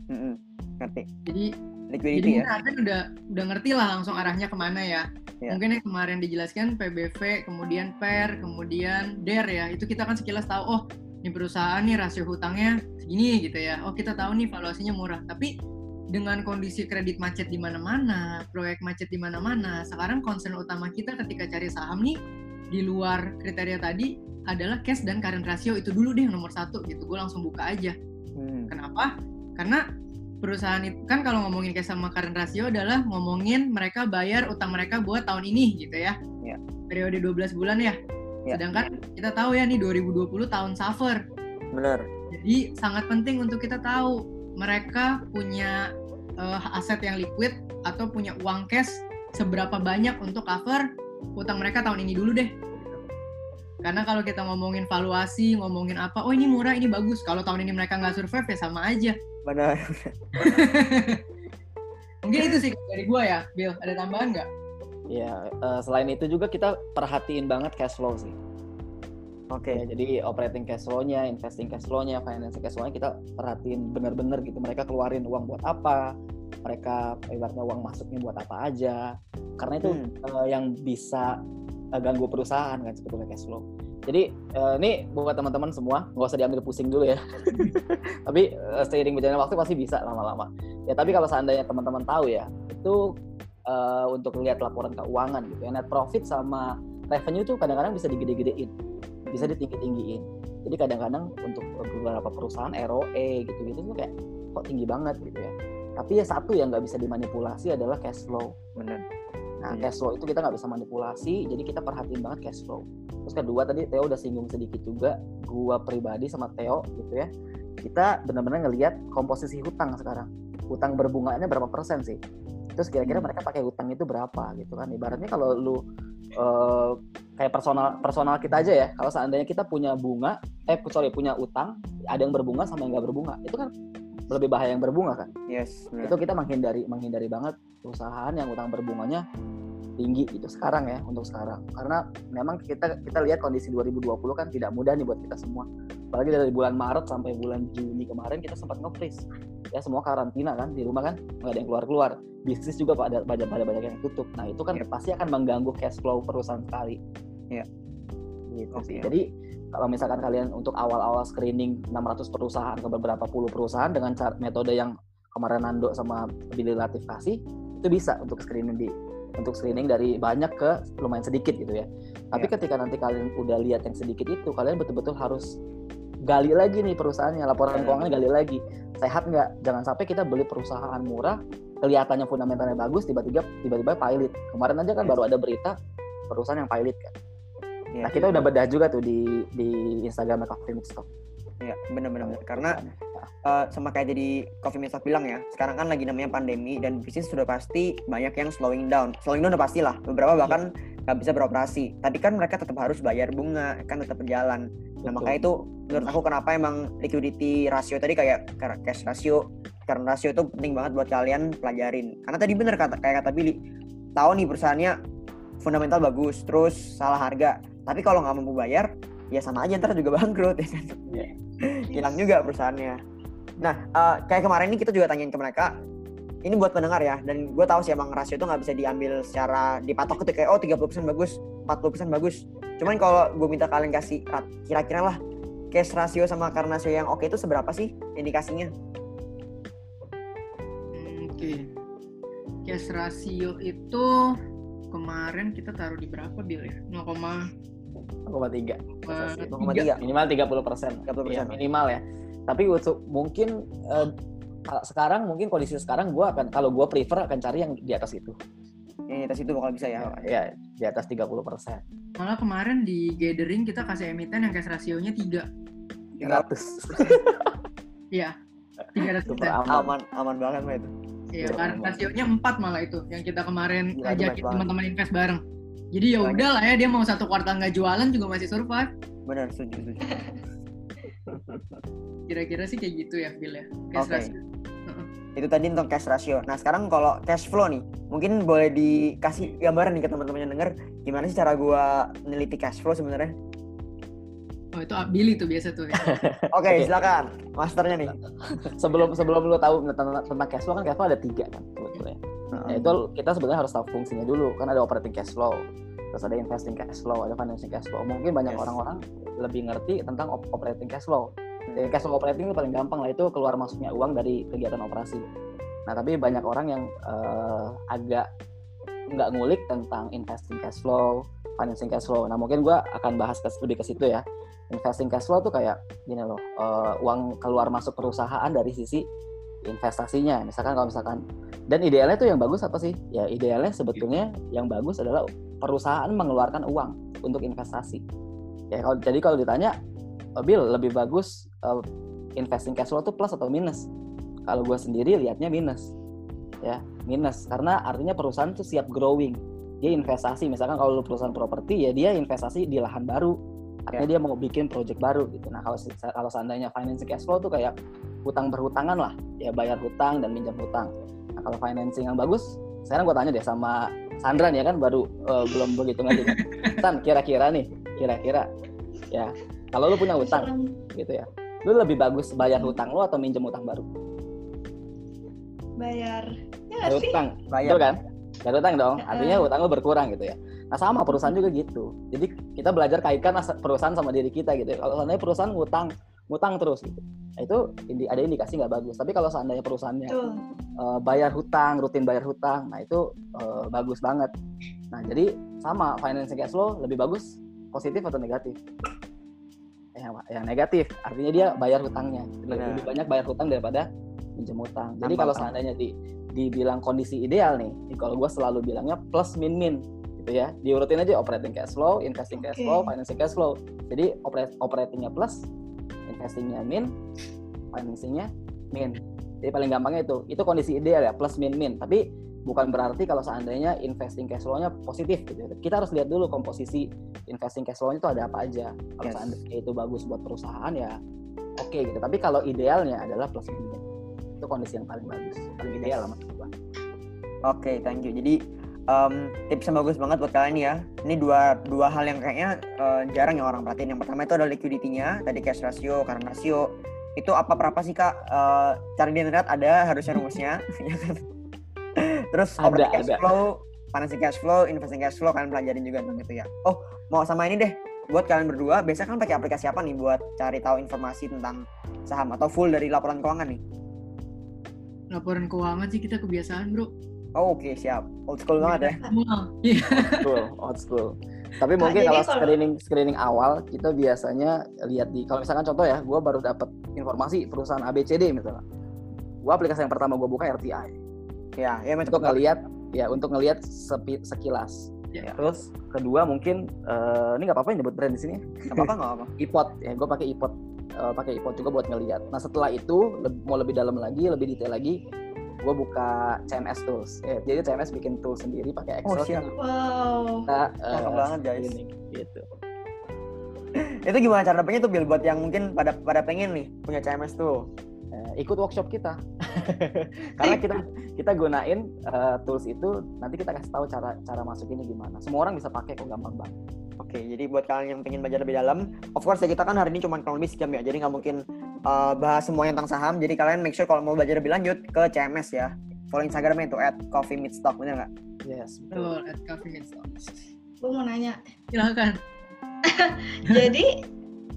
Mm-mm. ngerti jadi liquidity jadi ya mungkin Arvin udah udah ngerti lah langsung arahnya ke mana ya Iya. mungkin yang kemarin dijelaskan PBV kemudian PER kemudian DER ya itu kita kan sekilas tahu oh ini perusahaan nih rasio hutangnya segini gitu ya oh kita tahu nih valuasinya murah tapi dengan kondisi kredit macet di mana-mana, proyek macet di mana-mana, sekarang concern utama kita ketika cari saham nih di luar kriteria tadi adalah cash dan current ratio itu dulu deh yang nomor satu gitu. Gue langsung buka aja. Hmm. Kenapa? Karena perusahaan itu kan kalau ngomongin cash sama current ratio adalah ngomongin mereka bayar utang mereka buat tahun ini gitu ya. Iya. Periode 12 bulan ya. Iya. Sedangkan kita tahu ya nih 2020 tahun suffer. bener Jadi sangat penting untuk kita tahu mereka punya eh, aset yang liquid atau punya uang cash seberapa banyak untuk cover utang mereka tahun ini dulu deh. Karena kalau kita ngomongin valuasi, ngomongin apa, oh ini murah, ini bagus. Kalau tahun ini mereka nggak survive ya sama aja. Bener [laughs] Mungkin itu sih dari gua ya, Bill. Ada tambahan nggak? ya eh, selain itu juga kita perhatiin banget cash flow sih oke Ya, jadi operating cash flow-nya, investing cash flow-nya, financing cash flow-nya kita perhatiin bener-bener gitu. Mereka keluarin uang buat apa, mereka ibaratnya uang masuknya buat apa aja. Karena itu Hmm. eh, yang bisa uh, ganggu perusahaan kan sebetulnya cash flow. Jadi uh, ini buat teman-teman semua nggak usah diambil pusing dulu ya. [laughs] tapi uh, seiring berjalannya waktu pasti bisa lama-lama. Ya tapi kalau seandainya teman-teman tahu ya itu uh, untuk lihat laporan keuangan gitu ya net profit sama revenue itu kadang-kadang bisa digede-gedein, bisa ditinggi-tinggiin. Jadi kadang-kadang untuk beberapa perusahaan ROE gitu-gitu tuh kayak kok tinggi banget gitu ya. Tapi ya satu yang nggak bisa dimanipulasi adalah cash flow. Benar. Nah, Iya. cash flow itu kita nggak bisa manipulasi, jadi kita perhatiin banget cash flow. Terus kedua tadi Theo udah singgung sedikit juga, gua pribadi sama Theo gitu ya, kita benar-benar ngelihat komposisi hutang sekarang. Hutang berbunganya berapa persen sih? Terus kira-kira Hmm. mereka pakai hutang itu berapa gitu kan? Ibaratnya kalau lu eh, kayak personal personal kita aja ya, kalau seandainya kita punya bunga, eh sorry punya utang, ada yang berbunga sama yang nggak berbunga, itu kan lebih bahaya yang berbunga kan? Yes. benar. itu kita menghindari menghindari banget perusahaan yang utang berbunganya tinggi gitu sekarang ya untuk sekarang karena memang kita kita lihat kondisi 2020 kan tidak mudah nih buat kita semua apalagi dari bulan Maret sampai bulan Juni kemarin kita sempat nge-freeze ya semua karantina kan di rumah kan nggak ada yang keluar keluar bisnis juga pada pada pada banyak yang tutup nah itu kan Yep. pasti akan mengganggu cash flow perusahaan sekali Iya. gitu Oke, sih jadi kalau misalkan kalian untuk awal-awal screening 600 perusahaan ke beberapa puluh perusahaan dengan cara metode yang kemarin Nando sama Billy Latif kasih itu bisa untuk screening di untuk screening dari banyak ke lumayan sedikit gitu ya. Tapi Iya. ketika nanti kalian udah lihat yang sedikit itu, kalian betul-betul harus gali lagi nih perusahaannya, laporan Iya. keuangan gali lagi. Sehat nggak? Jangan sampai kita beli perusahaan murah, kelihatannya fundamentalnya bagus, tiba-tiba tiba-tiba pilot. Kemarin aja kan Yes. baru ada berita perusahaan yang pilot kan. Iya. Nah kita udah bedah juga tuh di di Instagram Coffee Mix Talk. Iya, benar-benar. Karena eh, sama kayak jadi Coffee Meets Talk bilang ya, sekarang kan lagi namanya pandemi dan bisnis sudah pasti banyak yang slowing down. Slowing down udah pasti lah. Beberapa bahkan nggak bisa beroperasi. Tapi kan mereka tetap harus bayar bunga, kan tetap berjalan. Nah Betul. makanya itu menurut aku kenapa emang liquidity ratio tadi kayak cash ratio, current ratio itu penting banget buat kalian pelajarin. Karena tadi bener kata kayak kata Billy, tahu nih perusahaannya fundamental bagus, terus salah harga. Tapi kalau nggak mampu bayar, ya sama aja ntar juga bangkrut [laughs] ya kan. Iya. Hilang juga perusahaannya. Nah, eh, kayak kemarin ini kita juga tanyain ke mereka. Ini buat pendengar ya, dan gue tahu sih emang rasio itu nggak bisa diambil secara dipatok gitu kayak oh 30% bagus, 40% bagus. Cuman kalau gue minta kalian kasih kira-kira lah cash ratio sama current ratio yang oke itu seberapa sih indikasinya? Oke. Cash ratio itu kemarin kita taruh di berapa Bill ya? 0, 0,3 0,3. minimal 30 persen 30%. ya, minimal ya tapi untuk mungkin eh, kalau sekarang mungkin kondisi sekarang gue akan kalau gue prefer akan cari yang di atas itu Yang di atas itu bakal bisa ya. ya di atas 30 persen malah kemarin di gathering kita kasih emiten yang cash rasionya 3. 300 Iya. 300 super aman Aman, aman banget mah itu. Iya, aman. rasionya 4 malah itu yang kita kemarin Gila, baik ajakin teman-teman invest bareng. Jadi ya udah lah ya dia mau satu kuartal nggak jualan juga masih survive. Benar, setuju, setuju. [laughs] Kira-kira sih kayak gitu ya Bill ya. Cash Oke. ratio. Itu tadi untuk cash ratio. Nah, sekarang kalau cash flow nih, mungkin boleh dikasih gambaran nih ke teman-teman yang denger gimana sih cara gua neliti cash flow sebenarnya? Oh itu Billy tuh biasa tuh ya. [laughs] Oke, Oke. silakan. Masternya nih. sebelum sebelum lu tahu tentang, tentang cash flow kan cash flow ada tiga kan sebetulnya Nah, itu kita sebenarnya harus tahu fungsinya dulu. Kan ada operating cash flow terus ada investing cash flow ada financing cash flow. Mungkin banyak Yes. orang-orang lebih ngerti tentang op- operating cash flow. Jadi cash flow operating itu paling gampang lah itu keluar masuknya uang dari kegiatan operasi. Nah tapi banyak orang yang eh, agak nggak ngulik tentang investing cash flow financing cash flow. Nah mungkin gua akan bahas ke, lebih ke situ ya. Investing cash flow tuh kayak gini loh eh, uang keluar masuk perusahaan dari sisi investasinya. Misalkan kalau misalkan dan idealnya tuh yang bagus apa sih? Ya idealnya sebetulnya yang bagus adalah perusahaan mengeluarkan uang untuk investasi. Ya kalau jadi kalau ditanya "Oh, Bill lebih bagus eh, investing cash flow tuh plus atau minus? Kalau gue sendiri lihatnya minus. Ya minus. Karena artinya perusahaan tuh siap growing. Dia investasi. Misalkan kalau lu perusahaan properti ya dia investasi di lahan baru artinya dia mau bikin project baru gitu. Nah kalau kalau seandainya financing cash flow tuh kayak hutang berhutangan lah. Ya bayar hutang dan minjam hutang. Nah kalau financing yang bagus sekarang gue tanya deh sama Sandra nih ya kan baru eh, belum begitu ngerti. Kan [laughs] San kira-kira nih kira-kira ya kalau lu punya hutang gitu ya lu lebih bagus bayar hutang lu atau minjem hutang baru? Bayar ya bayar sih? hutang Bayar. betul kan? Bayar hutang dong artinya hutang lu berkurang gitu ya Nah sama perusahaan juga gitu. Jadi kita belajar kaitkan perusahaan sama diri kita gitu. Kalau seandainya perusahaan ngutang, ngutang terus gitu. Nah, itu indi- ada indikasi nggak bagus. Tapi kalau seandainya perusahaannya eh, bayar hutang, rutin bayar hutang, nah itu eh, bagus banget. Nah jadi sama financing cash flow lebih bagus positif atau negatif? Yang, yang negatif, artinya dia bayar hutangnya. Benar. Lebih banyak bayar hutang daripada minjem hutang. Jadi kalau seandainya di dibilang kondisi ideal nih, kalau gue selalu bilangnya plus min min gitu ya. Diurutin aja operating cash flow, investing cash flow, financing cash flow. Jadi operat operatingnya plus, investingnya min, financingnya min. Jadi paling gampangnya itu, itu kondisi ideal ya plus min min. Tapi bukan berarti kalau seandainya investing cash flow-nya positif gitu. ya. Kita harus lihat dulu komposisi investing cash flow-nya itu ada apa aja. Kalau Yes. seandainya itu bagus buat perusahaan ya oke gitu. Tapi kalau idealnya adalah plus min. Itu kondisi yang paling bagus, paling ideal lah maksud. Oke, thank you. Jadi um, tips yang bagus banget buat kalian ya. Ini dua dua hal yang kayaknya uh, jarang yang orang perhatiin. Yang pertama itu adalah liquidity-nya, tadi cash ratio, current ratio. Itu apa berapa sih kak? Uh, cari di internet ada harusnya rumusnya. [laughs] ya kan? Terus Ada, operating cash ada. flow, financing cash flow, investing cash flow kalian pelajarin juga tentang itu ya. Oh, mau sama ini deh. Buat kalian berdua, biasanya kan pakai aplikasi apa nih buat cari tahu informasi tentang saham atau full dari laporan keuangan nih? Laporan keuangan sih kita kebiasaan bro. Oh, oke siap. Old school banget ya. Iya. School, old school. Tapi mungkin jadi kalau kalau- screening screening awal kita biasanya lihat di kalau misalkan contoh ya, gue baru dapat informasi perusahaan ABCD misalnya. Gue aplikasi yang pertama gue buka RTI Ya, ya untuk ngelihat ya untuk ngelihat sepi, sekilas. Ya. Terus kedua mungkin eh, ini nggak apa-apa ya nyebut brand di sini. Gak apa-apa, gak apa-apa. [laughs] iPod ya gue pakai iPod eh, pakai iPod juga buat ngelihat. Nah setelah itu mau lebih dalam lagi, lebih detail lagi, gue buka CMS tools. Ya, jadi CMS bikin tools sendiri pakai Oh, Excel. siap. Wow. Kita, eh, Cakep banget, guys. screening, gitu. [laughs] Itu gimana cara dapetnya tuh Bill buat yang mungkin pada pada pengen nih punya CMS tuh. Eh, ikut workshop kita [laughs] karena kita kita gunain eh, tools itu nanti kita kasih tahu cara cara masukinnya gimana semua orang bisa pakai kok gampang banget Oke, jadi buat kalian yang pengen belajar lebih dalam, of course ya kita kan hari ini cuma kurang lebih sejam ya, jadi nggak mungkin uh, bahas semuanya tentang saham. Jadi kalian make sure kalau mau belajar lebih lanjut ke CMS ya. Follow Instagramnya itu at coffee meet stock, bener nggak? yes betul. At Coffee Meets Talk. Gue mau nanya. Silakan. [laughs] Jadi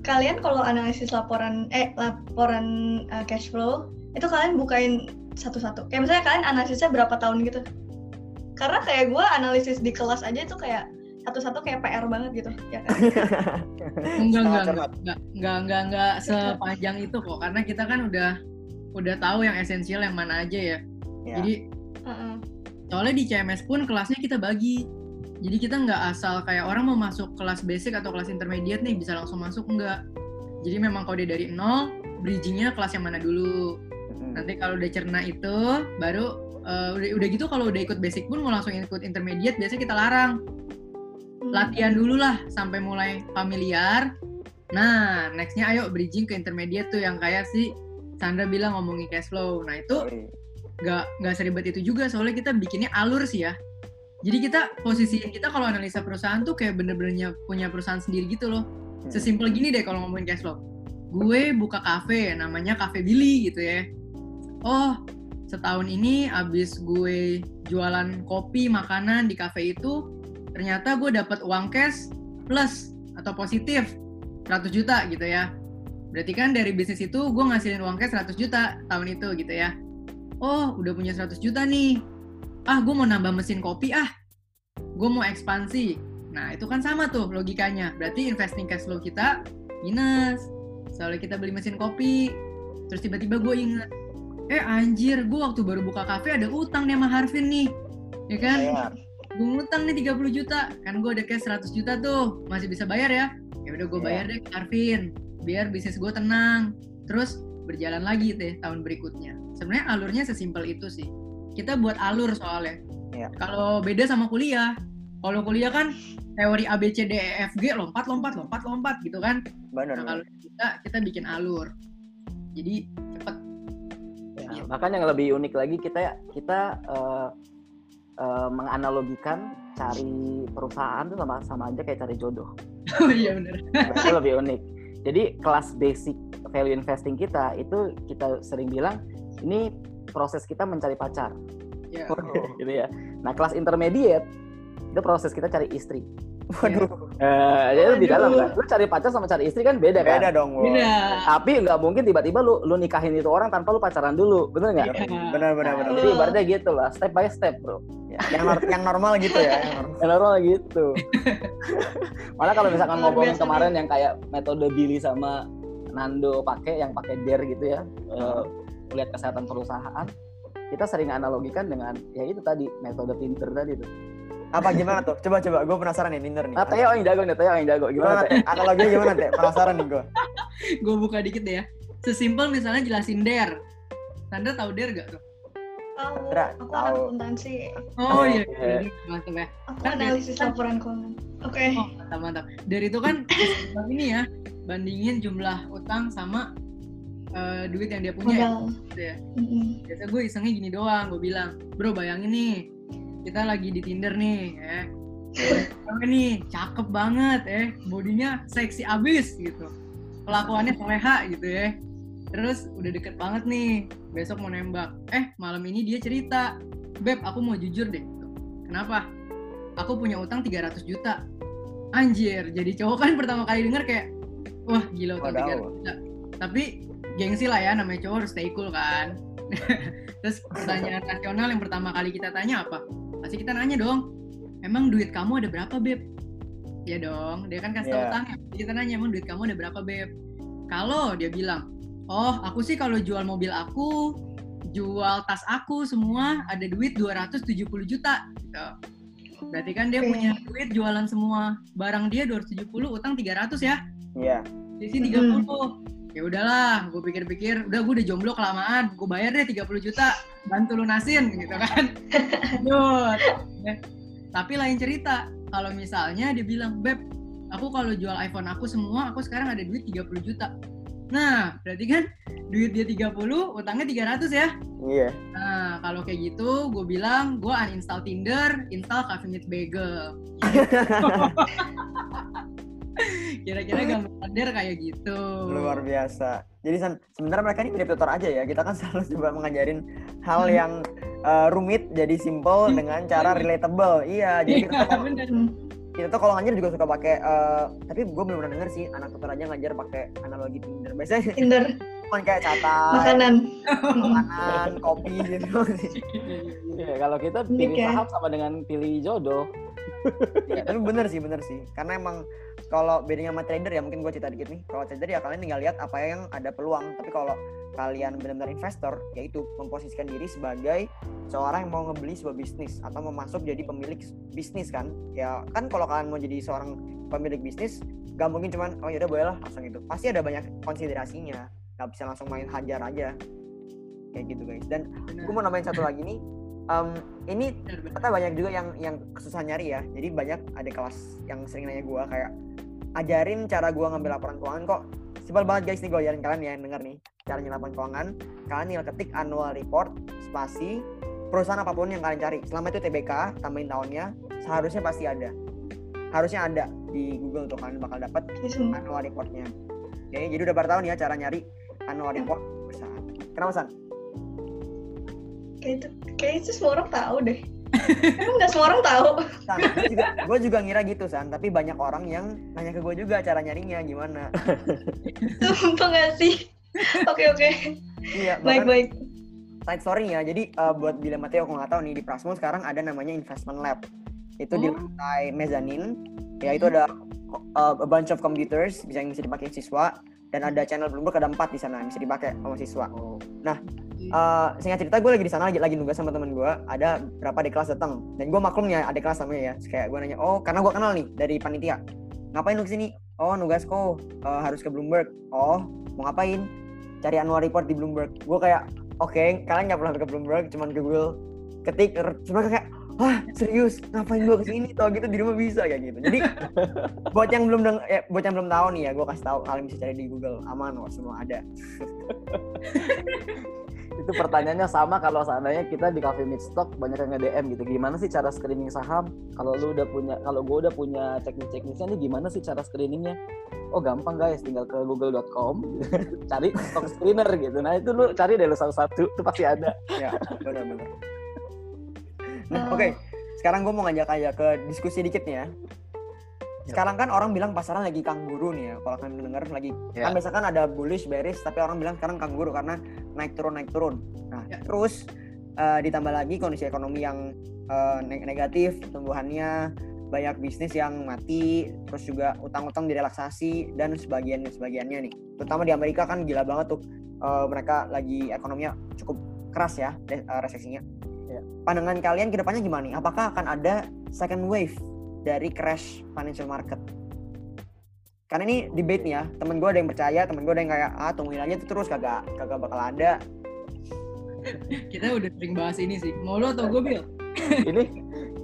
kalian kalau analisis laporan eh laporan uh, cash flow itu kalian bukain satu-satu. Kayak misalnya kalian analisisnya berapa tahun gitu. Karena kayak gue analisis di kelas aja itu kayak satu-satu kayak PR banget gitu, ya kan? [laughs] Enggak, enggak, cermat. enggak, enggak, enggak, enggak sepanjang itu kok. Karena kita kan udah udah tahu yang esensial yang mana aja ya. Ya. Jadi Heeh. soalnya di CMS pun kelasnya kita bagi. Jadi kita nggak asal kayak orang mau masuk kelas basic atau kelas intermediate nih bisa langsung masuk enggak. Jadi memang kalau dia dari nol, bridgingnya kelas yang mana dulu. Nanti kalau udah cerna itu, baru eh, udah, udah gitu kalau udah ikut basic pun mau langsung ikut intermediate, biasanya kita larang. Hmm. Latihan dulu lah sampai mulai familiar. Nah, nextnya ayo bridging ke intermediate tuh yang kayak si Sandra bilang ngomongin cash flow. Nah itu nggak nggak seribet itu juga soalnya kita bikinnya alur sih ya. Jadi kita posisiin kita kalau analisa perusahaan tuh kayak bener-bener punya perusahaan sendiri gitu loh. Mm. Sesimpel gini deh kalau ngomongin cash flow. Gue buka cafe, namanya Cafe Billy gitu ya. Oh, setahun ini abis gue jualan kopi, makanan di cafe itu, ternyata gue dapat uang cash plus atau positif 100 juta gitu ya. Berarti kan dari bisnis itu gue ngasilin uang cash 100 juta tahun itu gitu ya. Oh, udah punya 100 juta nih. Ah, gue mau nambah mesin kopi ah. Gue mau ekspansi. Nah, itu kan sama tuh logikanya. Berarti investing cash flow kita minus. Soalnya kita beli mesin kopi. Terus tiba-tiba gue inget, eh anjir, gue waktu baru buka cafe ada utang nih sama Harvin nih. Ya kan? Gue ngutang nih 30 juta. Kan gue ada cash 100 juta tuh. Masih bisa bayar ya? Ya udah gue Iya. bayar deh ke Harvin. Biar bisnis gue tenang. Terus berjalan lagi deh tahun berikutnya. Sebenarnya alurnya sesimpel itu sih. Kita buat alur soalnya. Iya. Kalau beda sama kuliah. Kalau kuliah kan teori A B C D E F G lompat lompat lompat lompat gitu kan. Bener. Nah, kalau kita kita bikin alur. Jadi cepet. Ya, bahkan yang lebih unik lagi kita kita eh, eh, menganalogikan cari perusahaan tuh sama sama aja kayak cari jodoh. [laughs] Oh iya bener. itu lebih unik. Jadi kelas basic value investing kita itu kita sering bilang ini proses kita mencari pacar, Ya. [laughs] gitu ya. Nah kelas intermediate itu proses kita cari istri Waduh, Eh, jadi lebih dalam kan lu cari pacar sama cari istri kan beda kan beda dong. Wo. Beda. tapi nggak mungkin tiba-tiba lu lu nikahin itu orang tanpa lu pacaran dulu bener nggak Iya. Benar benar benar. jadi ibaratnya gitu lah step by step bro Ya, yang nor- yang normal gitu ya. Yang normal. yang normal gitu [laughs] malah kalau misalkan ngomongin kemarin yang kayak metode Billy sama Nando pakai yang pakai dare gitu ya eh, melihat kesehatan perusahaan kita sering analogikan dengan ya itu tadi metode Tinder tadi tuh Apa gimana tuh? Coba coba, gue penasaran nih Tinder nih. nah Teo yang jago nih Teo yang jago Gimana gimana? Analoginya gimana teh? Penasaran nih gue. [laughs] Gue buka dikit deh ya. Sesimpel misalnya jelasin dare. Sandra tahu dare gak tuh? Tahu, aku tahu. anak akuntansi. Oh iya, Oke. Jadi, mantap ya. Aku Kan analisis laporan keuangan. Oke. Oh, mantap mantap. Dari itu kan ini ya, bandingin jumlah utang sama eh, duit yang dia punya. Modal. Gitu ya. Mm-mm. Biasa gue isengnya gini doang, gue bilang, bro bayangin nih, kita lagi di Tinder nih, ya. Cewek nih, cakep banget ya, bodinya seksi abis gitu. Kelakuannya soleha gitu ya. Terus udah deket banget nih, besok mau nembak. Eh, malam ini dia cerita, Beb, aku mau jujur deh. Kenapa? Aku punya utang 300 juta. Anjir, jadi cowok kan pertama kali denger kayak, wah gila utang Wadaw. 300 juta. Tapi gengsi lah ya, namanya cowok harus stay cool kan. [laughs] Terus pertanyaan rasional yang pertama kali kita tanya apa? Pasti kita nanya dong, emang duit kamu ada berapa beb? Ya dong, dia kan kasih Iya. utangnya. Jadi kita nanya emang duit kamu ada berapa beb? Kalau dia bilang, oh aku sih kalau jual mobil aku, jual tas aku semua ada duit 270 juta. Gitu. Berarti kan dia Oke. punya duit jualan semua barang dia 270, utang 300 ya? Iya. Sisi 30. Ya udahlah, gue pikir-pikir, udah gue udah jomblo kelamaan, gue bayar deh 30 juta, bantu lunasin gitu kan. [laughs] Tapi lain cerita, kalau misalnya dia bilang, Beb, aku kalau jual iPhone aku semua, aku sekarang ada duit 30 juta. Nah, berarti kan duit dia 30, utangnya 300 ya. Iya. Nah, kalau kayak gitu, gue bilang, gue uninstall Tinder, install Meets Bagel. [laughs] Kira-kira [laughs] gambar kayak gitu. Luar biasa. Jadi San, sebenarnya mereka ini mirip tutor aja ya. Kita kan [laughs] selalu coba mengajarin hal Hmm. yang uh, rumit jadi simple dengan cara relatable. Iya, jadi kita tuh. Hmm. kita tuh kalau ngajar juga suka pakai uh, tapi gue belum pernah denger sih anak tutor aja ngajar pakai analogi Tinder. Biasanya Tinder, cuma kayak catat, makanan. makanan, [laughs] kopi gitu. Iya, kalau kita pilih ya. saham sama dengan pilih jodoh Iya, tapi bener sih, bener sih. Karena emang kalau bedanya sama trader ya mungkin gue cerita dikit nih. Kalau trader ya kalian tinggal lihat apa yang ada peluang. Tapi kalau kalian benar-benar investor, yaitu memposisikan diri sebagai seorang yang mau ngebeli sebuah bisnis atau mau masuk jadi pemilik bisnis kan. Ya kan kalau kalian mau jadi seorang pemilik bisnis, gak mungkin cuman oh yaudah boleh lah langsung itu. Pasti ada banyak konsiderasinya. Gak bisa langsung main hajar aja. Kayak gitu guys. Dan gue mau nambahin satu lagi nih. Em, ini ternyata banyak juga yang yang kesusahan nyari ya. Jadi banyak ada kelas yang sering nanya gue kayak ajarin cara gue ngambil laporan keuangan kok. Simpel banget guys nih gue ajarin kalian ya yang denger nih cara nyari laporan keuangan. Kalian tinggal ketik annual report spasi perusahaan apa pun yang kalian cari. Selama itu TBK tambahin tahunnya seharusnya pasti ada. Harusnya ada di Google tuh kalian bakal dapat semua. annual reportnya. Oke, jadi udah pada tahun ya cara nyari annual report perusahaan. Kenapa San? Kayak itu, kayak itu semua orang tahu deh. Emang nggak semua orang tahu. San, gue juga, gue juga ngira gitu San, tapi banyak orang yang nanya ke gue juga cara nyarinya gimana. Sumpah nggak sih? Oke oke. iya, Baik bahkan baik. side story ya. Jadi eh, buat Bila Mateo kalau nggak tahu nih di Prasmo sekarang ada namanya investment lab. Itu di Oh. lantai mezanin. Ya itu ada eh, a bunch of computers bisa yang bisa dipakai siswa dan ada channel Bloomberg ada empat di sana yang bisa dipakai sama siswa. Eh, singkat cerita gue lagi di sana lagi lagi nugas sama temen gue ada berapa adik kelas datang. Dan gue maklum ya adik kelas namanya ya. Terus kayak gue nanya oh karena gue kenal nih dari panitia. Ngapain lu ke sini? Oh nugas kok. Eh, harus ke Bloomberg. Oh mau ngapain? Cari annual report di Bloomberg. Gue kayak oke kalian nggak perlu ke Bloomberg cuman ke Google. Ketik er, cuma kayak wah serius? Ngapain gue ke sini? Tau gitu di rumah bisa kayak gitu. Jadi [laughs] buat yang belum deng eh, buat yang belum tahu nih ya gue kasih tahu kalian bisa cari di Google. Aman kok semua ada [laughs] itu pertanyaannya sama kalau seandainya kita di cafe meet stock banyak yang nge-DM gitu. Gimana sih cara screening saham? Kalau lu udah punya kalau gue udah punya teknik-teknisnya nih gimana sih cara screeningnya? Oh gampang guys. Tinggal ke google.com [laughs] cari stock screener gitu. Nah itu lu cari deh lu satu-satu. Itu pasti ada. Ya benar-benar. Nah Oh. oke. Sekarang gue mau ngajak aja ke diskusi dikit nih ya. Sekarang kan orang bilang pasaran lagi kangguru nih ya. Kalau kalian mendengar lagi Ya. kan biasa kan ada bullish, bearish, tapi orang bilang sekarang kangguru karena naik turun naik turun. Nah, Ya. terus eh, ditambah lagi kondisi ekonomi yang neg- negatif, pertumbuhannya banyak bisnis yang mati, terus juga utang-utang direlaksasi dan sebagian sebagiannya nih. Terutama di Amerika kan gila banget tuh eh, mereka lagi ekonominya cukup keras ya eh, resesinya. Ya. Pandangan kalian ke depannya gimana nih? Apakah akan ada second wave dari crash financial market? Karena ini debate nih ya, temen gue ada yang percaya, temen gue ada yang kayak ah tungguin aja tuh terus kagak kagak bakal ada. [laughs] Kita udah sering bahas ini sih. Mau lo atau gue, Bil? [laughs] ini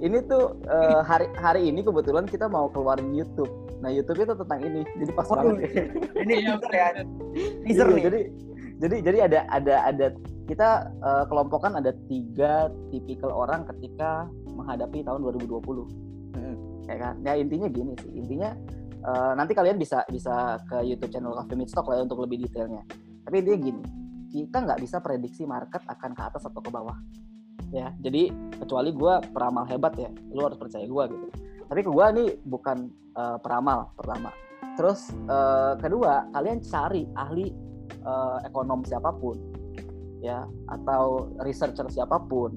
ini tuh eh, hari hari ini kebetulan kita mau keluarin YouTube. Nah YouTube itu tentang ini, jadi pas Waduh, banget. [laughs] ini Iya, teaser ya, teaser Iya, nih. Jadi jadi jadi ada ada ada kita eh, kelompokkan ada tiga tipikal orang ketika menghadapi tahun 2020. Ya kan? Ya intinya gini sih. Intinya eh, nanti kalian bisa bisa ke YouTube channel Coffee Meet Stock lah ya untuk lebih detailnya. Tapi dia gini, kita nggak bisa prediksi market akan ke atas atau ke bawah. Ya, jadi kecuali gue peramal hebat ya, lu harus percaya gue gitu. Tapi ke gue nih bukan eh, peramal pertama. Terus eh, kedua, kalian cari ahli eh, ekonom siapa pun, ya, atau researcher siapa pun,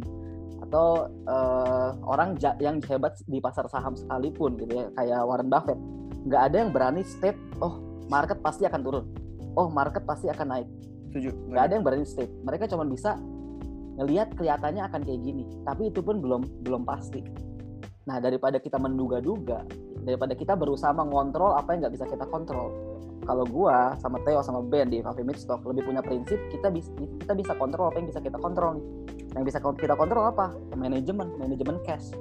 atau eh, orang ja- yang hebat di pasar saham sekalipun gitu ya, kayak Warren Buffett, nggak ada yang berani state, oh market pasti akan turun, oh market pasti akan naik, Setuju. nggak ada yang berani state. Mereka cuma bisa ngelihat kelihatannya akan kayak gini, tapi itu pun belum belum pasti. Nah daripada kita menduga-duga, daripada kita berusaha mengontrol apa yang nggak bisa kita kontrol. Kalau gua sama Theo sama Ben di Coffee Meet Stock lebih punya prinsip kita bisa kita bisa kontrol apa yang bisa kita kontrol nih. Yang bisa kita kontrol apa? Manajemen, manajemen cash.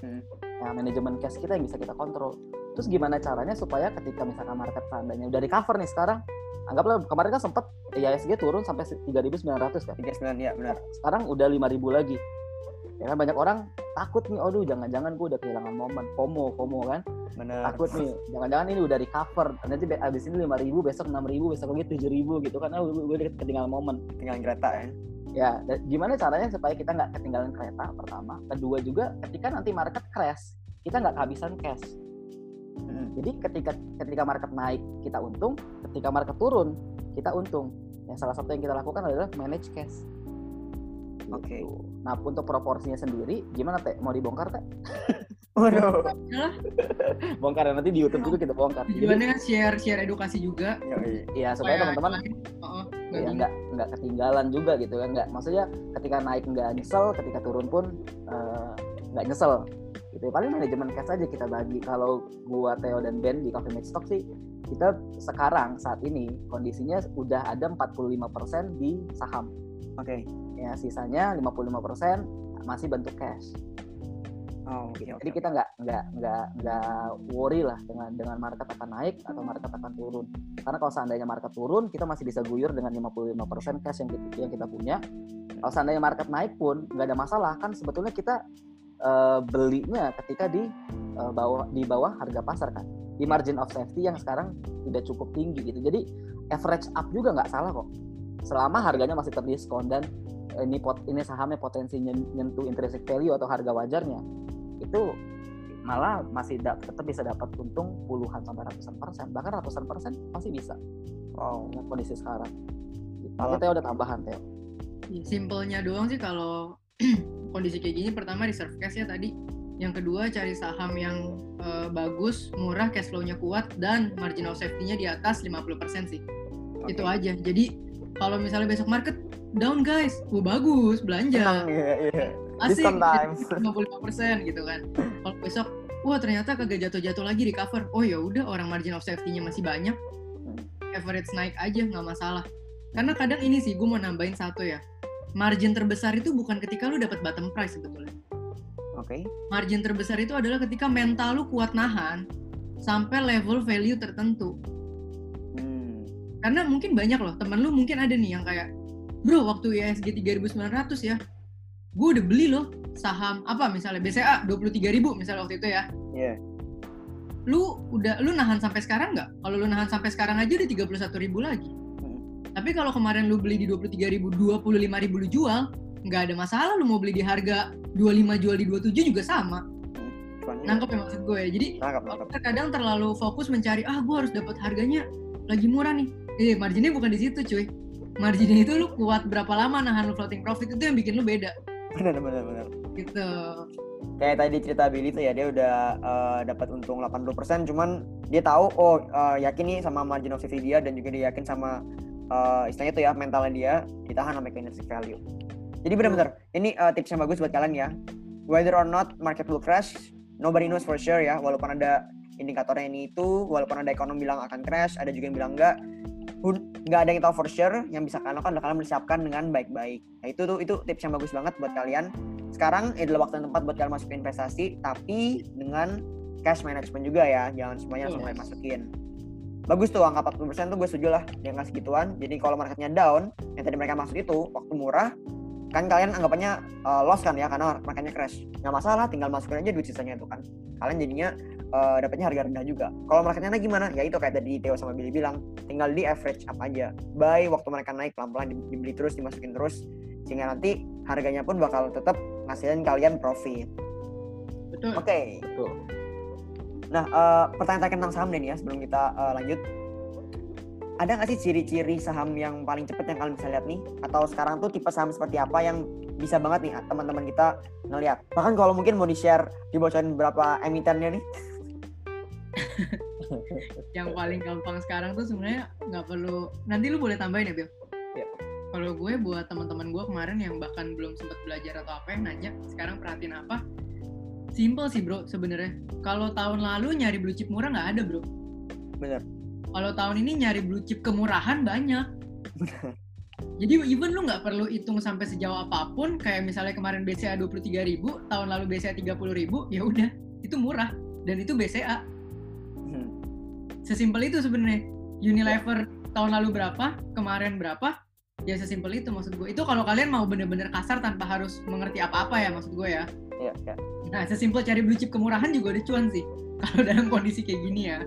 Hmm. Nah, manajemen cash kita yang bisa kita kontrol. Terus gimana caranya supaya ketika misalkan market seandainya udah recover nih sekarang, anggaplah kemarin kan sempat IISG turun sampai 3.900 kan. 39 ya benar. Sekarang udah 5.000 lagi. Ya kan banyak orang takut nih, aduh jangan-jangan gue udah kehilangan momen, FOMO, FOMO kan. Benar. Takut nih, jangan-jangan ini udah recover. Nanti abis ini 5.000, besok 6.000, besok lagi 7.000 gitu kan. Ah, gue udah ketinggalan momen. Tinggalin kereta ya. Ya, gimana caranya supaya kita nggak ketinggalan kereta pertama. Kedua juga ketika nanti market crash, kita nggak kehabisan cash. Mm. Jadi ketika ketika market naik kita untung, ketika market turun kita untung. Yang salah satu yang kita lakukan adalah manage cash. Oke. Gitu. Nah untuk proporsinya sendiri gimana teh? Mau dibongkar teh? [laughs] Waduh. Bongkar ya nanti di YouTube juga kita bongkar. Jadi tujuannya kan share share edukasi juga. Yoi. ya supaya teman-teman Heeh, nggak ya nggak nggak ketinggalan juga gitu kan nggak maksudnya ketika naik nggak nyesel ketika turun pun eh, nggak nyesel gitu paling manajemen cash aja kita bagi kalau gua Theo dan Ben di Coffee Mate Stock sih kita sekarang saat ini kondisinya udah ada 45% di saham Oke. Ya sisanya 55% masih bentuk cash. Oh, gitu. oke, jadi kita nggak nggak nggak nggak worry lah dengan dengan market akan naik atau market akan turun. Karena kalau seandainya market turun kita masih bisa guyur dengan 55% cash yang kita, yang kita punya. Kalau seandainya market naik pun nggak ada masalah. Kan sebetulnya kita eh, belinya ketika di eh, bawah di bawah harga pasar kan. Di margin of safety yang sekarang tidak cukup tinggi gitu. Jadi average up juga nggak salah kok. Selama harganya masih terdiskon dan ini pot ini sahamnya potensi nyen- nyentuh intrinsic value atau harga wajarnya itu malah masih da- tetap bisa dapat untung puluhan sampai ratusan persen bahkan ratusan persen pasti bisa Wow. dengan kondisi sekarang gitu. Tapi Teo udah tambahan Teo Iya, Simpelnya doang sih kalau [clears throat] kondisi kayak gini pertama reserve cash ya tadi. Yang kedua cari saham yang eh, bagus, murah, cash flow-nya kuat dan margin of safety-nya di atas 50% sih. Oke. Itu aja. Jadi kalau misalnya besok market down guys, wah bagus belanja. Senang, iya, iya. Asik. Discount times. 55% gitu kan. Kalau besok wah ternyata kagak jatuh-jatuh lagi di cover. Oh ya udah orang margin of safety-nya masih banyak. Average naik aja nggak masalah. Karena kadang ini sih gue mau nambahin satu ya. Margin terbesar itu bukan ketika lu dapat bottom price sebetulnya. Oke. Margin terbesar itu adalah ketika mental lu kuat nahan sampai level value tertentu. Hmm. Karena mungkin banyak loh, temen lu mungkin ada nih yang kayak, bro waktu ISG 3900 ya, gue udah beli loh saham apa misalnya BCA 23.000 misalnya waktu itu ya. Iya. Lu udah lu nahan sampai sekarang nggak? Kalau lu nahan sampai sekarang aja udah 31.000 lagi. Hmm. Tapi kalau kemarin lu beli di 23.000, 25.000 lu jual, nggak ada masalah lu mau beli di harga 25 jual di 27 juga sama. Cuman Nangkep ya maksud gue. Jadi nangkep nangkep. terkadang terlalu fokus mencari ah gue harus dapat harganya lagi murah nih. Eh marginnya bukan di situ cuy. Marginnya itu lu kuat berapa lama nahan lu floating profit itu yang bikin lu beda Bener bener bener. gitu. Kayak tadi cerita Billy tuh ya dia udah eh, dapat untung 80% cuman dia tahu oh eh, yakin nih sama margin of safety dia dan juga dia yakin sama eh, istilahnya tuh ya mentalnya dia ditahan sama intrinsic value. Jadi bener-bener ini eh, tips yang bagus buat kalian ya. Whether or not market will crash, nobody knows for sure ya. Walaupun ada indikatornya ini itu, walaupun ada ekonom bilang akan crash, ada juga yang bilang enggak. Nggak ada yang tahu for sure. Yang bisa kalian lakukan adalah kalian bersiapkan dengan baik-baik. Nah itu tuh itu tips yang bagus banget buat kalian. Sekarang adalah waktu yang tepat buat kalian masukin investasi, tapi dengan cash management juga ya. Jangan semuanya langsung Yes. masukin. Bagus tuh angka 40% tuh gue setuju lah dengan segituan. Jadi kalau marketnya down, yang tadi mereka masuk itu waktu murah, kan kalian anggapannya uh, loss kan ya karena marketnya crash. Nggak masalah, tinggal masukin aja duit sisanya itu kan. Kalian jadinya uh, dapatnya harga rendah juga. Kalau marketnya naik gimana? Ya itu kayak tadi Theo sama Billy bilang, tinggal di average apa aja. Buy waktu mereka naik pelan-pelan di- dibeli terus, dimasukin terus sehingga nanti harganya pun bakal tetap ngasilin kalian profit. Betul. Oke. Betul. Nah, eh, pertanyaan terakhir tentang saham deh nih ya sebelum kita eh, lanjut. Ada nggak sih ciri-ciri saham yang paling cepet yang kalian bisa lihat nih? Atau sekarang tuh tipe saham seperti apa yang bisa banget nih teman-teman kita ngelihat? Bahkan kalau mungkin mau di-share, dibocorin berapa emitennya nih? [laughs] yang paling gampang sekarang tuh sebenarnya nggak perlu nanti lu boleh tambahin ya Bill Ya. kalau gue buat teman-teman gue kemarin yang bahkan belum sempat belajar atau apa yang nanya sekarang perhatiin apa? Simple sih bro sebenarnya. Kalau tahun lalu nyari blue chip murah nggak ada bro. Bener. kalau tahun ini nyari blue chip kemurahan banyak. Jadi even lu nggak perlu hitung sampai sejauh apa pun kayak misalnya kemarin BCA 23.000 tahun lalu BCA 30.000 ya udah itu murah. Dan itu BCA. Sesimpel itu sebenarnya Unilever tahun lalu berapa kemarin berapa ya sesimpel itu maksud gue itu kalau kalian mau bener-bener kasar tanpa harus mengerti apa-apa ya maksud gue ya Iya, iya. nah sesimpel cari blue chip kemurahan juga udah cuan sih [laughs] kalau dalam kondisi kayak gini ya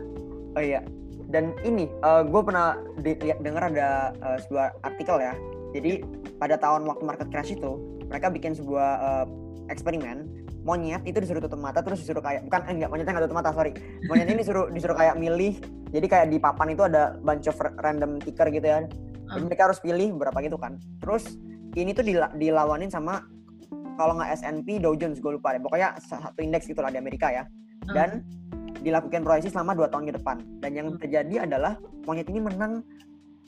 Oh iya. Dan ini, gue pernah di- lihat dengar ada eh, sebuah artikel ya. Jadi pada tahun waktu market crash itu, mereka bikin sebuah eh, eksperimen. Monyet itu disuruh tutup mata terus disuruh kayak bukan eh, enggak monyetnya nggak tutup mata sorry. Monyet ini disuruh disuruh kayak milih jadi kayak di papan itu ada bunch of random ticker gitu ya jadi Hmm. mereka harus pilih berapa gitu kan. Terus ini tuh dila- dilawanin sama kalau nggak S&P Dow Jones gue lupa deh. Pokoknya satu indeks gitu lah di Amerika ya. Hmm. dan dilakukan proyeksi selama dua tahun ke depan. Dan yang Hmm. terjadi adalah monyet ini menang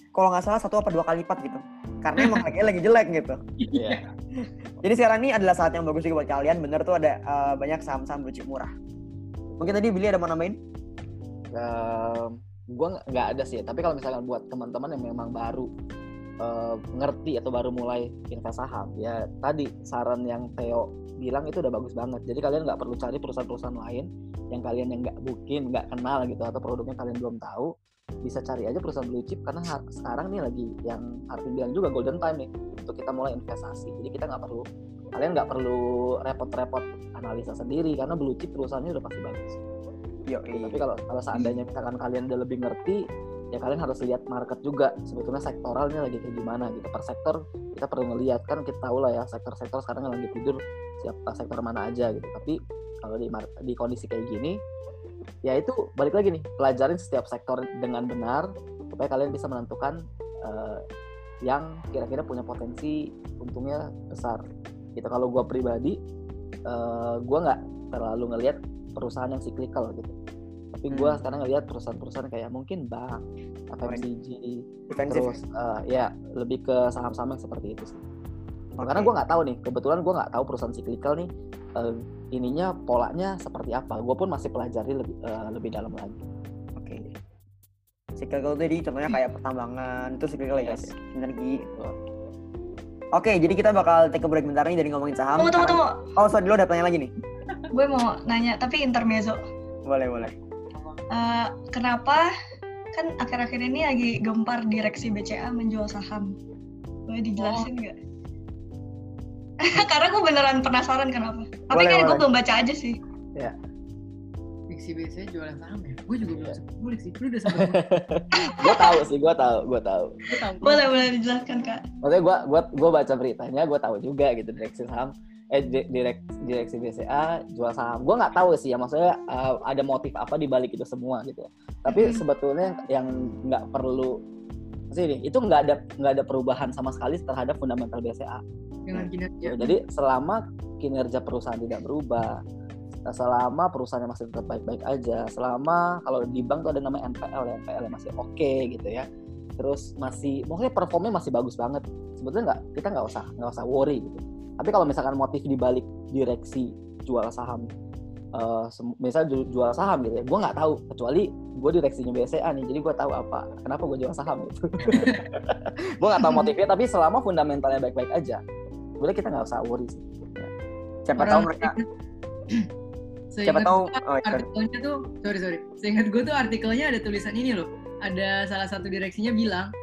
kalau nggak salah satu apa dua kali lipat gitu karena emang lagi lagi jelek gitu. Iya. jadi sekarang ini adalah saat yang bagus juga buat kalian. Bener tuh ada eh, banyak saham-saham blue chip murah. Mungkin tadi Billy ada mau nambahin? Gue nggak ada sih. Tapi kalau misalkan buat teman-teman yang memang baru eh, ngerti atau baru mulai invest saham ya tadi saran yang Theo bilang itu udah bagus banget. Jadi kalian nggak perlu cari perusahaan-perusahaan lain yang kalian yang nggak mungkin nggak kenal gitu atau produknya kalian belum tahu bisa cari aja perusahaan blue chip karena sekarang nih lagi yang Harvey bilang juga golden time nih untuk kita mulai investasi. Jadi kita nggak perlu kalian nggak perlu repot-repot analisa sendiri karena blue chip perusahaannya udah pasti bagus. Yo, tapi kalau kalau seandainya misalkan kalian udah lebih ngerti ya kalian harus lihat market juga sebetulnya sektoralnya lagi kayak gimana gitu. Per sektor kita perlu ngelihat kan kita tahu lah ya sektor-sektor sekarang yang lagi tidur siapa sektor mana aja gitu. Tapi kalau di di kondisi kayak gini ya itu balik lagi nih pelajarin setiap sektor dengan benar supaya kalian bisa menentukan eh, yang kira-kira punya potensi untungnya besar gitu kalau gua pribadi eh, gua nggak terlalu ngelihat perusahaan yang cyclical gitu tapi gue Hmm. sekarang ngelihat perusahaan-perusahaan kayak mungkin bank, FMCG, terus eh, ya lebih ke saham-saham yang seperti itu sih. Oke. Karena gue nggak tahu nih, kebetulan gue nggak tahu perusahaan cyclical nih eh, ininya polanya seperti apa. Gue pun masih pelajari lebih eh, lebih dalam lagi. Oke. Cyclical itu jadi contohnya kayak pertambangan itu cyclical ya guys. Yes. Energi. Betul. Oke, jadi kita bakal take a break bentar nih dari ngomongin saham. Tunggu, tunggu, tunggu. Oh, sorry, lo ada tanya lagi nih. [laughs] Gue mau nanya, tapi intermezzo. Boleh, boleh. Eh, kenapa kan akhir-akhir ini lagi gempar direksi BCA menjual saham? Boleh dijelasin nggak? [laughs] Karena gue beneran penasaran kenapa. Tapi Boleh, kan gue belum baca aja sih. Ih, Diksi biasanya jualan saham ya? Gue juga belum Iya. sempat ngulik sih. Lu udah [laughs] sempat gue tahu sih, gue tahu, gue tahu. Gue. Boleh boleh dijelaskan kak. Maksudnya gue gua, gua baca beritanya, gue tahu juga gitu direksi saham, eh di- direk, direksi BCA jual saham. Gue nggak tahu sih ya, maksudnya eh, ada motif apa di balik itu semua gitu. Tapi Mhm. sebetulnya yang nggak perlu sih ini, itu nggak ada nggak ada perubahan sama sekali terhadap fundamental BCA. Dengan kinerja. Gitu. Jadi selama kinerja perusahaan tidak berubah, selama perusahaannya masih tetap baik-baik aja, selama kalau di bank tuh ada namanya NPL, ya, NPL masih oke gitu ya, terus masih, maksudnya performnya masih bagus banget. Sebetulnya nggak, kita nggak usah nggak usah worry gitu. Tapi kalau misalkan motif di balik direksi jual saham, eh sem- misal ju- jual saham gitu ya, gue nggak tahu kecuali gue direksinya BCA nih, jadi gue tahu apa, kenapa gue jual saham gitu. [laughs] gue nggak tahu motifnya, tapi selama fundamentalnya baik-baik aja, boleh kita nggak usah worry sih. Siapa Orang tahu mereka [laughs] siapa tahu oh, sorry. artikelnya tuh sorry sorry seingat gue tuh artikelnya ada tulisan ini loh ada salah satu direksinya bilang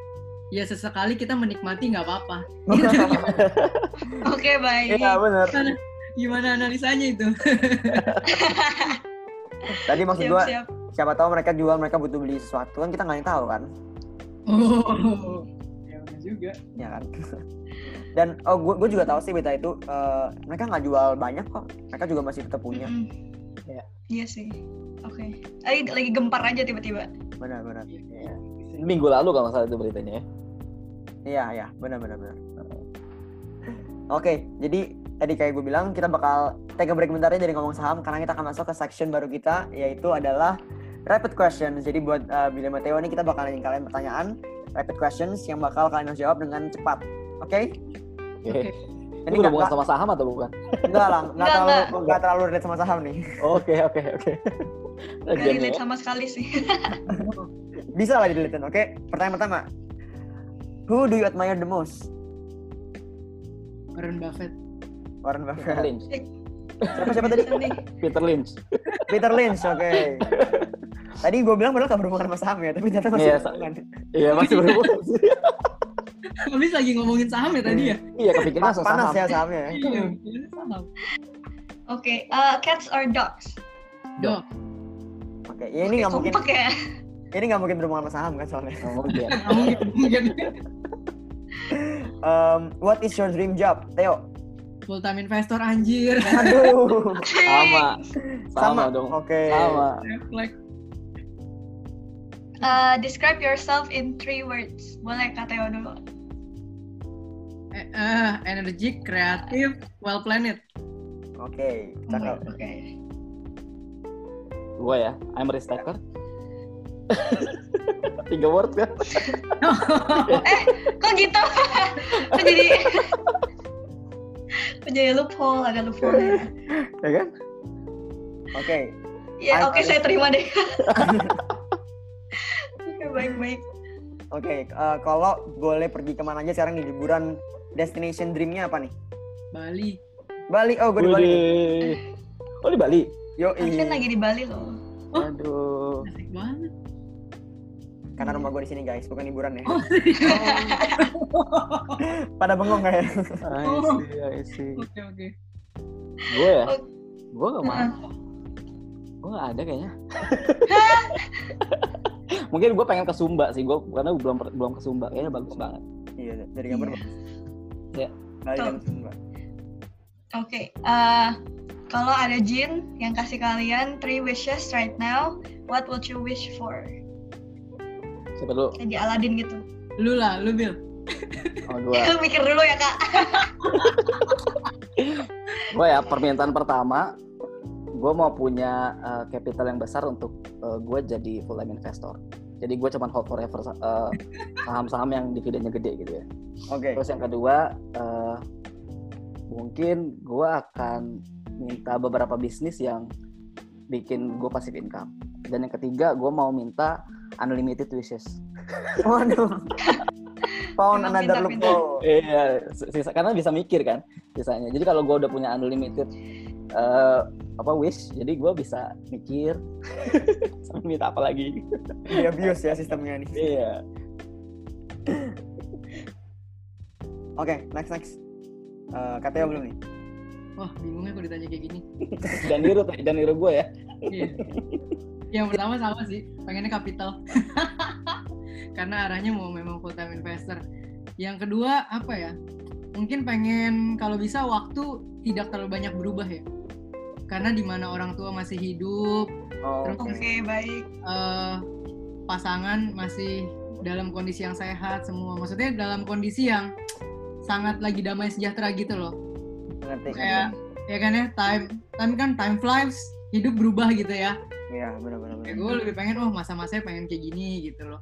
ya sesekali kita menikmati nggak apa-apa [laughs] Oke baik. Iya benar. Gimana, analisanya itu [laughs] Tadi maksud siap. siapa tahu mereka jual mereka butuh beli sesuatu kan kita nggak tahu kan, oh ya juga ya kan. [laughs] Dan oh gue gue juga tahu sih berita itu eh, mereka nggak jual banyak kok, mereka juga masih tetap punya. Mm-mm. Iya. Iya sih. Oke. Lagi lagi gempar aja tiba-tiba. Benar benar. Iya Minggu lalu kalau salah itu beritanya ya. iya iya benar benar benar. Oke, jadi tadi kayak gue bilang kita bakal take a break bentar ya dari ngomong saham karena kita akan masuk ke section baru kita yaitu adalah rapid questions. Jadi buat uh, Billy Mateo ini kita bakal nanya kalian pertanyaan rapid questions yang bakal kalian harus jawab dengan cepat. Oke? Oke. Oke. Ini hubungan nggak sama saham atau bukan? nggak lah, nggak Nggak, terlalu nggak. nggak terlalu relate sama saham nih. Oke oke oke. Gak Again, relate ya. sama sekali sih. [laughs] Bisa lah dilihatin. Oke, pertanyaan pertama. Who do you admire the most? Warren Buffett Warren Peter Buffett. Lynch. Siapa siapa tadi? Peter Lynch. Peter Lynch. Oke. Tadi gue bilang padahal gak berhubungan sama saham ya, tapi ternyata masih Iya, berhubungan. Iya masih berhubungan habis lagi ngomongin saham ya tadi ya Iya kepikiran Pa- soal panas saham. ya sahamnya. ya. iya saham Oke. uh, cats or dogs? dok Oke, ya ini nggak mungkin kompak ya. ini nggak mungkin berhubungan sama saham kan soalnya. Oh, mungkin. nggak mungkin mungkin [laughs] Um, what is your dream job, Theo? Full time investor anjir Aduh. [laughs] Sama. Sama dong. Oke. Sama. refleks Uh, describe yourself in three words. Boleh Kak Teo dulu. eh, eh, energik kreatif well planned Oke, my- cakep. Oke. Gue ya. I'm a risk taker. [laughs] Tiga word kan? [laughs] Kok gitu? Kok jadi Jadi loophole, agak loophole ya. [laughs] Ya kan? Oke. Ya I- oke I- saya terima deh. [laughs] Oke baik-baik. Oke, eh, kalau boleh pergi ke mana aja sekarang di liburan destination dreamnya apa nih? Bali Bali. Oh, gue di Bali. Oh di Bali? Yo, Alvin lagi di Bali loh. Oh. Aduh. asik banget Karena rumah gue di sini guys, bukan liburan ya. oh [laughs] Pada bengong kayak. I Oh. see, I see. oke oke Gue ya? Oh. Gue gak mau. Gue gak ada kayaknya. [laughs] Mungkin gue pengen ke Sumba sih, gue karena belum belum ke Sumba, kayaknya bagus banget. Iya, dari gambar Iya. Ya. Tuh. dan Sumba. Oke, eh, kalau ada Jin yang kasih kalian three wishes right now, what would you wish for? Siapa dulu? Kayak di Aladdin gitu. lu lah lu Bill Oh, gue. [laughs] Mikir dulu ya kak. [laughs] gue ya permintaan pertama gue mau punya uh, capital yang besar untuk uh, gue jadi full time investor jadi gue cuman hold forever uh, saham-saham yang dividennya gede gitu ya Oke. terus yang kedua uh, mungkin gue akan minta beberapa bisnis yang bikin gue passive income dan yang ketiga gue mau minta unlimited wishes [laughs] Waduh. Found another loophole. Iya, sisa, karena bisa mikir kan sisanya. Jadi kalau gue udah punya unlimited eh, apa wish, jadi gue bisa mikir [laughs] sampai minta apa lagi. Di abuse ya sistemnya nih. Iya. Oke, next next. Eh, Kateo belum nih. Wah bingungnya kalau ditanya kayak gini [laughs] Dan niru, dan niru gue ya. Iya. Yang pertama sama sih, pengennya capital. [laughs] Karena arahnya mau memang full time investor. Yang kedua apa ya? Mungkin pengen kalau bisa waktu tidak terlalu banyak berubah ya. Karena di mana orang tua masih hidup, Oh, Terus- oke. Oke, baik. eh, pasangan masih dalam kondisi yang sehat semua. Maksudnya dalam kondisi yang sangat lagi damai sejahtera gitu loh. Ngerti. Kayak ya kan ya time time kan time flies hidup berubah gitu ya. Iya, benar-benar. Kayak gue lebih pengen oh masa-masanya pengen kayak gini gitu loh.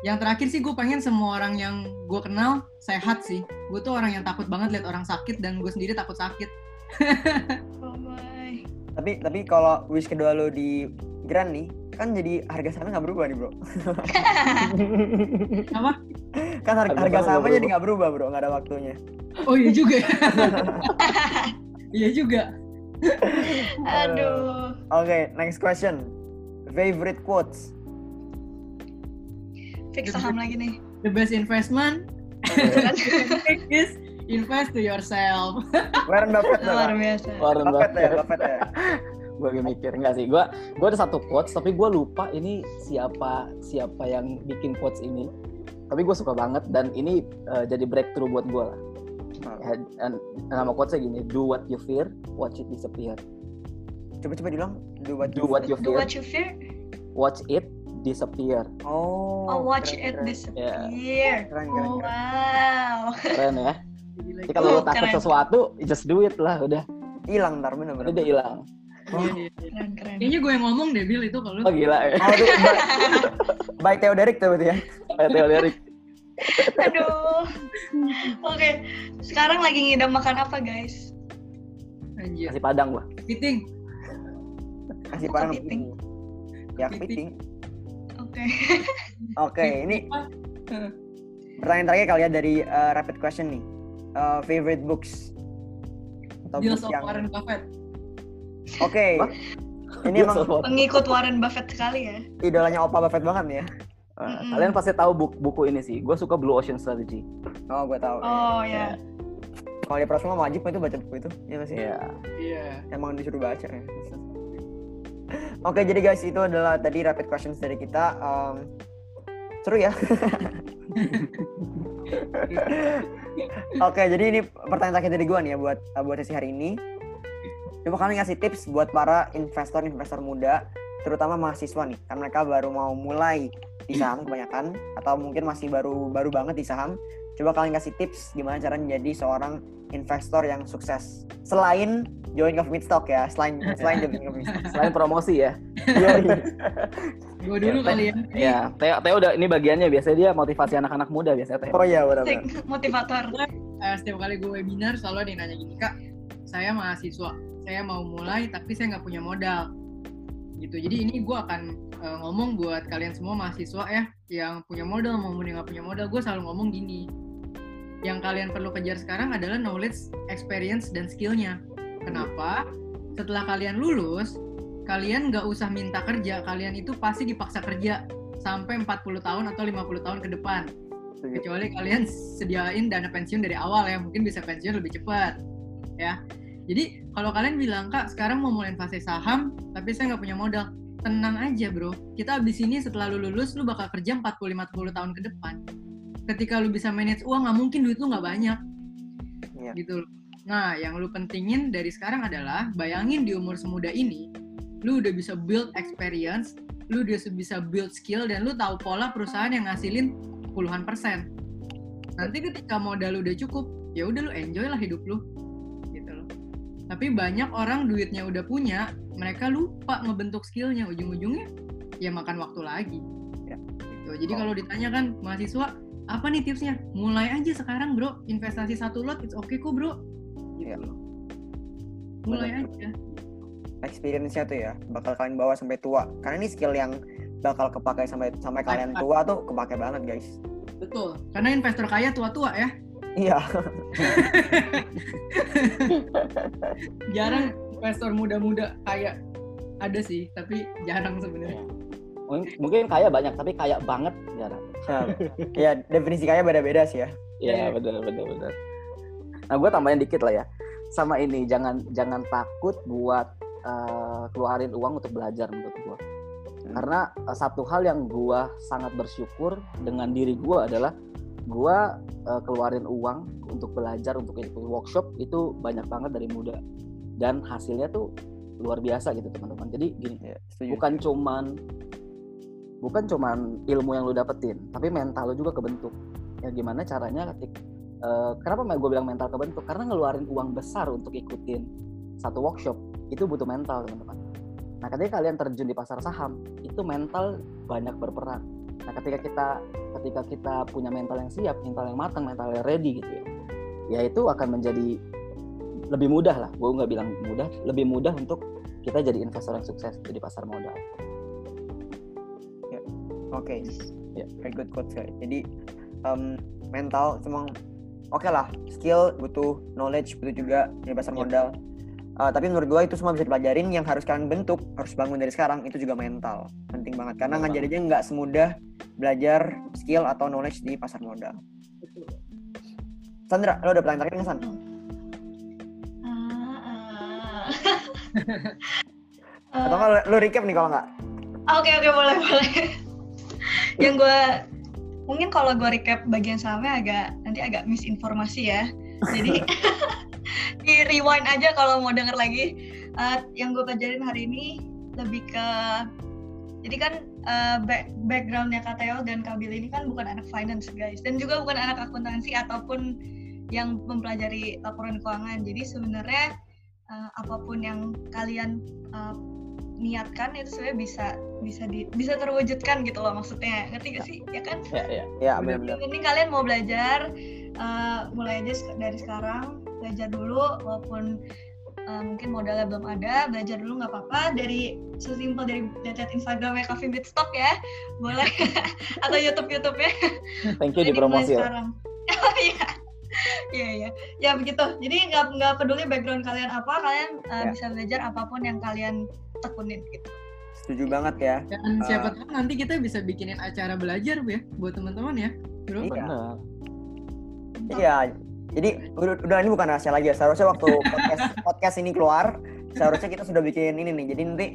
Yang terakhir sih gue pengen semua orang yang gue kenal sehat sih. Gue tuh orang yang takut banget lihat orang sakit dan gue sendiri takut sakit. [laughs] Oh my. Tapi tapi kalau wish kedua lo di Grand nih, kan jadi harga sahamnya nggak berubah nih bro. [laughs] Apa? kan harga, Harga harga saham sahamnya jadi nggak berubah bro, nggak ada waktunya. Oh iya juga. ya. [laughs] iya juga. Aduh. Oke, next question. Favorite quotes? Fix saham lagi nih. The best investment [laughs] is invest to yourself. Warren Buffett Luar biasa. Warren Buffett ya, Buffett. Buffett ya. Gue lagi mikir enggak sih gue gue ada satu quotes tapi gue lupa ini siapa siapa yang bikin quotes ini tapi gue suka banget dan ini eh, jadi breakthrough buat gue lah Ya, dan nama quotesnya gini do what you fear watch it disappear Coba-coba diulang. Do what do what you Do fear what you fear. watch it disappear Oh. Oh, watch keren, it keren. disappear. Keren, keren, Oh, keren. wow. keren ya [laughs] Jadi kalau lo Oh, takut keren. sesuatu just do it lah udah Hilang ntar bener-bener. udah hilang iya, iya, iya. Keren, keren. Kayaknya gue yang ngomong deh Bill itu kalau oh gila ya Oh, [laughs] itu by, by Theo Derek tuh berarti ya. kayak Theo Derek Aduh. Oke, sekarang lagi ngidam makan apa, guys? Anjir. kasih padang gua Fitting. Kasih Kok parang kepiting? Ya, kepiting. Oke. Oke, ini pertanyaan terakhir kali ya dari uh, rapid question nih. Uh, favorite books? Atau Deals book of yang Warren Buffett. Oke. Wah. Ini emang Dia Pengikut Warren Buffett sekali ya. idolanya Opa Buffett banget ya. Uh, Mm-mm. kalian pasti tahu buku, buku ini sih. Gue suka Blue Ocean Strategy. Oh, gue tahu. Oh ya. Kalau di Prasma wajib itu baca buku itu. Iya masih. Iya. Iya. Emang disuruh baca ya. Oke, jadi guys itu adalah tadi rapid questions dari kita. Um, seru ya. [laughs] Oke, jadi ini pertanyaan terakhir dari gua nih ya buat buat sesi hari ini. Coba kalian ngasih tips buat para investor-investor muda, terutama mahasiswa nih, kan mereka baru mau mulai di saham [clears throat] kebanyakan atau mungkin masih baru baru banget di saham. Coba kalian kasih tips gimana cara menjadi seorang investor yang sukses selain join Coffee Meet Stock ya, selain [laughs] selain join Coffee Meet Stock. Selain promosi ya. [laughs] Gue dulu Ya, kali ya. Ya, Theo, Theo udah ini bagiannya biasanya dia motivasi anak-anak muda biasanya Theo. Oh iya benar. Motivator. Eh, setiap kali gue webinar selalu ada yang nanya gini kak saya mahasiswa saya mau mulai tapi saya nggak punya modal. Gitu. Jadi ini gue akan eh, ngomong buat kalian semua mahasiswa ya yang punya modal maupun yang nggak punya modal gue selalu ngomong gini. Yang kalian perlu kejar sekarang adalah knowledge experience dan skillnya. Kenapa? Setelah kalian lulus kalian nggak usah minta kerja. Kalian itu pasti dipaksa kerja sampai 40 tahun atau 50 tahun ke depan. Kecuali kalian sediain dana pensiun dari awal ya mungkin bisa pensiun lebih cepat ya jadi kalau kalian bilang kak sekarang mau mulai investasi saham tapi saya nggak punya modal tenang aja bro kita abis ini setelah lu lulus lu bakal kerja 40-50 tahun ke depan ketika lu bisa manage uang nggak mungkin duit lu nggak banyak Iya. gitu nah yang lu pentingin dari sekarang adalah bayangin di umur semuda ini lu udah bisa build experience lu udah bisa build skill dan lu tahu pola perusahaan yang ngasilin puluhan persen. Nanti ketika modal lu udah cukup, ya udah lu enjoy lah hidup lu. Tapi banyak orang duitnya udah punya, mereka lupa ngebentuk skillnya. Ujung-ujungnya ya makan waktu lagi. Ya. Gitu. Jadi Oh. kalau ditanya kan mahasiswa, apa nih tipsnya? Mulai aja sekarang bro, investasi satu lot, it's okay kok bro. Gitu Ya. Mulai Benar. aja. experience-nya tuh ya bakal kalian bawa sampai tua karena ini skill yang bakal kepakai sampai sampai kalian tua tuh kepake banget guys Betul. Karena investor kaya tua-tua ya. Iya [laughs] Jarang investor muda-muda kaya. Ada sih, tapi jarang sebenarnya. Mungkin, mungkin kaya banyak tapi kaya banget jarang. Nah, ya definisi kaya beda-beda sih ya Iya. Iya, benar benar benar. Nah, gue tambahin dikit lah ya. Sama ini jangan jangan takut buat uh, keluarin uang untuk belajar menurut gue Hmm. karena uh, satu hal yang gue sangat bersyukur dengan diri gue adalah gue uh, keluarin uang untuk belajar untuk ikut workshop itu banyak banget dari muda. Dan hasilnya tuh luar biasa gitu teman-teman. Jadi gini Ya, setuju. bukan cuman bukan cuman ilmu yang lu dapetin tapi mental lu juga kebentuk. Ya gimana caranya ketik eh, kenapa gue bilang mental kebentuk? Karena ngeluarin uang besar untuk ikutin satu workshop itu butuh mental teman-teman. Nah ketika kalian terjun di pasar saham itu mental banyak berperan nah ketika kita ketika kita punya mental yang siap mental yang matang mental yang ready gitu ya ya itu akan menjadi lebih mudah lah gue nggak bilang mudah lebih mudah untuk kita jadi investor yang sukses di pasar modal Oke, Ya. very good quotes guys. Jadi um, mental cuma oke lah, skill butuh knowledge butuh juga di pasar Yep. modal. Uh, tapi menurut gua itu semua bisa dipelajarin. Yang harus kalian bentuk, harus bangun dari sekarang itu juga mental, penting banget. Karena ngajarinnya nggak semudah belajar skill atau knowledge di pasar modal. Sandra, lo udah pertanyaan terakhir nggak San? Ah, ah. Atau nggak lo recap nih kalau nggak? Oke oke boleh boleh. yang gue mungkin kalau gue recap bagian sahamnya agak nanti agak misinformasi ya. Jadi [laughs] di rewind aja kalau mau denger lagi. Eh, yang gue pelajarin hari ini lebih ke jadi kan eh, back, backgroundnya Kak Theo dan Kak Bill ini kan bukan anak finance guys. Dan juga bukan anak akuntansi ataupun yang mempelajari laporan keuangan. Jadi sebenarnya eh, apa pun yang kalian eh, niatkan itu sebenarnya bisa bisa di, bisa terwujudkan gitu loh maksudnya. Ngerti gak sih? Ya kan? Ya ya. Ya yang penting kalian mau belajar eh, mulai aja dari sekarang belajar dulu walaupun eh, mungkin modalnya belum ada belajar dulu nggak apa-apa dari sesimpel dari lihat Instagramnya Coffee Beat Stock ya boleh [laughs] atau YouTube YouTube ya thank you Jadi mulai dipromosi ya sekarang. [laughs] Oh iya. Iya iya. Ya begitu. Jadi nggak nggak peduli background kalian apa, kalian uh, Ya. bisa belajar apa pun yang kalian tekunin gitu. Setuju banget ya. Dan siapa Ah. tahu nanti kita bisa bikinin acara belajar bu ya buat teman-teman ya. Bro. Iya. benar Iya. Jadi udah, udah ini bukan rahasia lagi ya. Seharusnya waktu [laughs] podcast podcast ini keluar, seharusnya kita sudah bikin ini nih. Jadi nanti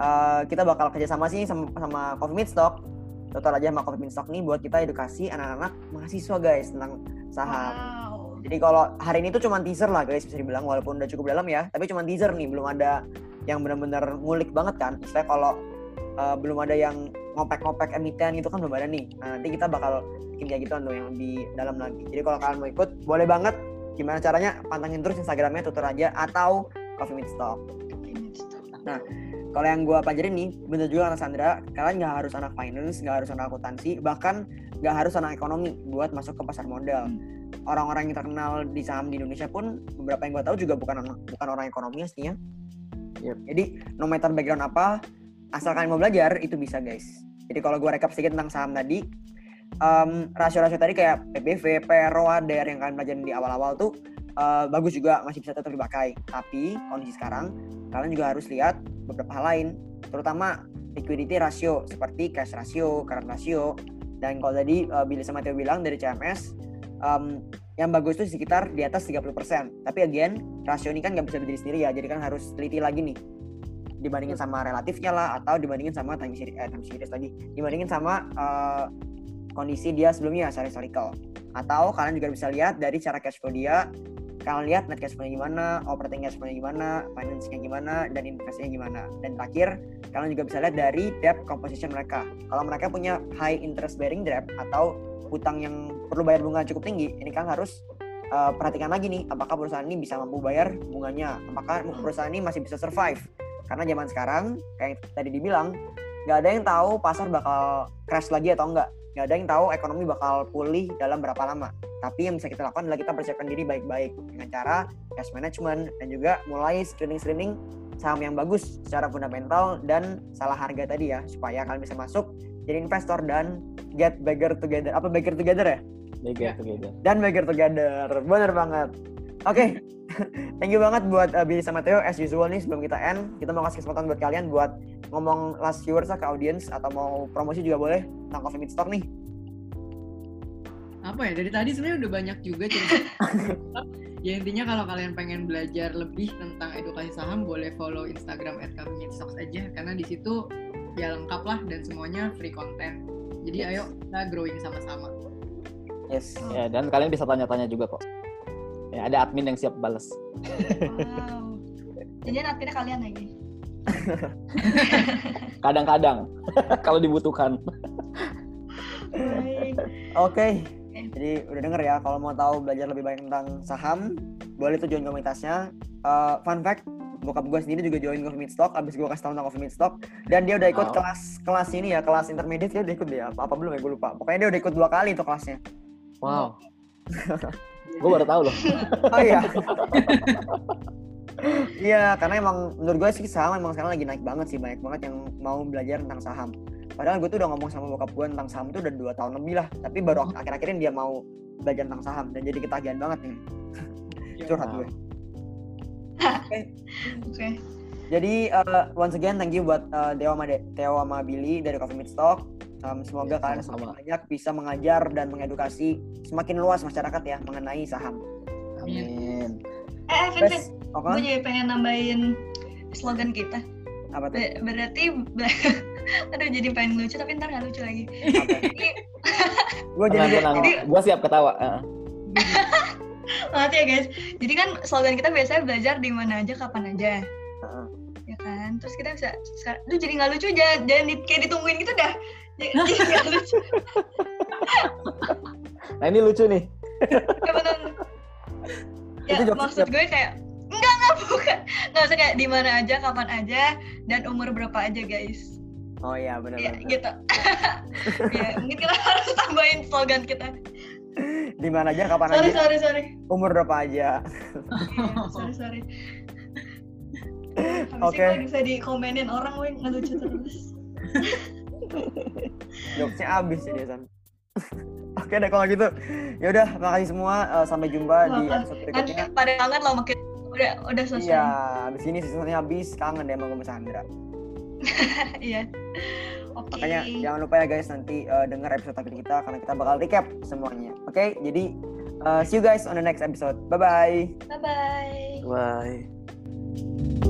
uh, kita bakal kerjasama sih sama, sama Coffee Meet Stock. Tutor aja sama Coffee Meet Stock nih buat kita edukasi anak-anak mahasiswa guys tentang saham. Wow. Jadi kalau hari ini tuh cuma teaser lah guys bisa dibilang walaupun udah cukup dalam ya, tapi cuma teaser nih, belum ada yang benar-benar ngulik banget kan. Misalnya kalau uh, belum ada yang ngopek-ngopek emiten itu kan belum ada nih. Nah, nanti kita bakal bikin kayak gitu tuh yang lebih dalam lagi. Jadi kalau kalian mau ikut, boleh banget. Gimana caranya? Pantengin terus Instagramnya tutor aja atau Coffee Meet Stock. Kalau yang gue pelajarin nih, bener juga kata Sandra, kalian nggak harus anak finance, nggak harus anak akuntansi, bahkan nggak harus anak ekonomi buat masuk ke pasar modal. Orang-orang yang terkenal di saham di Indonesia pun beberapa yang gue tahu juga bukan anak- bukan orang ekonomi aslinya. Yep. Jadi no matter background apa, asal kalian mau belajar itu bisa guys. Jadi kalau gue rekap sedikit tentang saham tadi, em, rasio-rasio tadi kayak PBV, PROA, DER yang kalian pelajarin di awal-awal tuh eh, bagus juga masih bisa tetap dipakai. Tapi kondisi sekarang kalian juga harus lihat beberapa hal lain, terutama liquidity ratio seperti cash ratio, current ratio, dan kalau tadi uh, Billy sama Theo bilang dari CMS um, yang bagus itu sekitar di atas 30%. Tapi again, rasio ini kan nggak bisa berdiri sendiri ya, jadi kan harus teliti lagi nih dibandingin sama relatifnya lah atau dibandingin sama time series, eh, time series lagi dibandingin sama uh, kondisi dia sebelumnya secara historical atau kalian juga bisa lihat dari cara cash flow dia kalian lihat net cash flow-nya gimana, operating cash flow-nya gimana, finance-nya gimana, dan investasinya gimana. Dan terakhir, kalian juga bisa lihat dari debt composition mereka. Kalau mereka punya high interest bearing debt atau hutang yang perlu bayar bunga cukup tinggi, ini kalian harus uh, perhatikan lagi nih, apakah perusahaan ini bisa mampu bayar bunganya, apakah perusahaan ini masih bisa survive. Karena zaman sekarang, kayak tadi dibilang, nggak ada yang tahu pasar bakal crash lagi atau enggak. Nggak ada yang tahu ekonomi bakal pulih dalam berapa lama. Tapi yang bisa kita lakukan adalah kita persiapkan diri baik-baik dengan cara cash management dan juga mulai screening-screening saham yang bagus secara fundamental dan salah harga tadi ya supaya kalian bisa masuk jadi investor dan get bigger together apa bigger together ya Bigger together. dan bigger together bener banget oke thank you banget buat uh, Billy sama Theo as usual nih sebelum kita end kita mau kasih kesempatan buat kalian buat ngomong last viewers lah ke audience atau mau promosi juga boleh tentang Coffee Meet Stock nih. Apa ya dari tadi sebenarnya udah banyak juga cerita. [laughs] Ya intinya kalau kalian pengen belajar lebih tentang edukasi saham boleh follow Instagram @stocks aja karena di situ ya lengkap lah dan semuanya free content. Jadi ayo kita growing sama-sama. Yes. Ya, dan kalian bisa tanya-tanya juga kok. Ya, ada admin yang siap balas. Wow. Jadi adminnya kalian lagi. [laughs] Kadang-kadang kalau dibutuhkan. Oke. Jadi udah denger ya kalau mau tahu belajar lebih banyak tentang saham, boleh tuh join komunitasnya. Eh, fun fact, bokap gue sendiri juga join Coffee Meet Stock, abis gue kasih tahu tentang Coffee Meet Stock, dan dia udah ikut Wow. kelas kelas ini ya, kelas intermediate dia udah ikut dia apa, apa belum ya gue lupa. Pokoknya dia udah ikut dua kali tuh kelasnya. Wow. [laughs] gue baru tahu loh. [laughs] Oh iya. [laughs] Iya, karena emang menurut gue sih saham emang sekarang lagi naik banget sih banyak banget yang mau belajar tentang saham. Padahal gue tuh udah ngomong sama bokap gue tentang saham tuh udah dua tahun lebih lah, tapi baru akhir-akhir ini dia mau belajar tentang saham dan jadi ketagihan banget nih. Curhat gue. [laughs] Oke. Jadi uh, once again thank you buat uh, Dewa sama De- Theo sama Billy dari Coffee Meet Stock. Um, semoga Ya, kalian sama-sama. semakin banyak bisa mengajar dan mengedukasi semakin luas masyarakat ya mengenai saham. Amin. Eh, Vin, Vin, oke? gue jadi pengen nambahin slogan kita. Apa tuh? Be- berarti, [laughs] aduh jadi pengen lucu tapi ntar gak lucu lagi. [laughs] Gue jadi Tenang, tenang. jadi- Gue siap ketawa. Heeh. [laughs] maaf ya guys. Jadi kan slogan kita biasanya belajar di mana aja, kapan aja. Heeh. Ya kan? Terus kita bisa, sekarang, aduh jadi gak lucu, jangan, jangan di- kayak ditungguin gitu dah. Lucu. Nah ini lucu nih. Ya. Ya maksud gue kayak, enggak, enggak, bukan. Nggak usah kayak di mana aja, kapan aja, dan umur berapa aja guys. Oh iya benar Ya gitu. [laughs] ya mungkin kita harus tambahin slogan kita. Di mana aja kapan Sorry, aja sorry, sorry. umur berapa aja. Iya, sorry, sorry. [laughs] Oke. itu bisa dikomenin orang, woi ngelucu terus. [laughs] Jokesnya abis ya Desan. Oke deh kalau gitu. Ya udah makasih semua Eh, sampai jumpa di Apa? episode Nanti berikutnya. pada kangen loh makin udah udah selesai. Iya, abis ini seasonnya habis kangen deh sama Sandra. [laughs] Iya. Oke. Makanya jangan lupa ya guys nanti eh, denger episode terakhir kita karena kita bakal recap semuanya. Oke, jadi eh, see you guys on the next episode. Bye bye. Bye bye. Bye.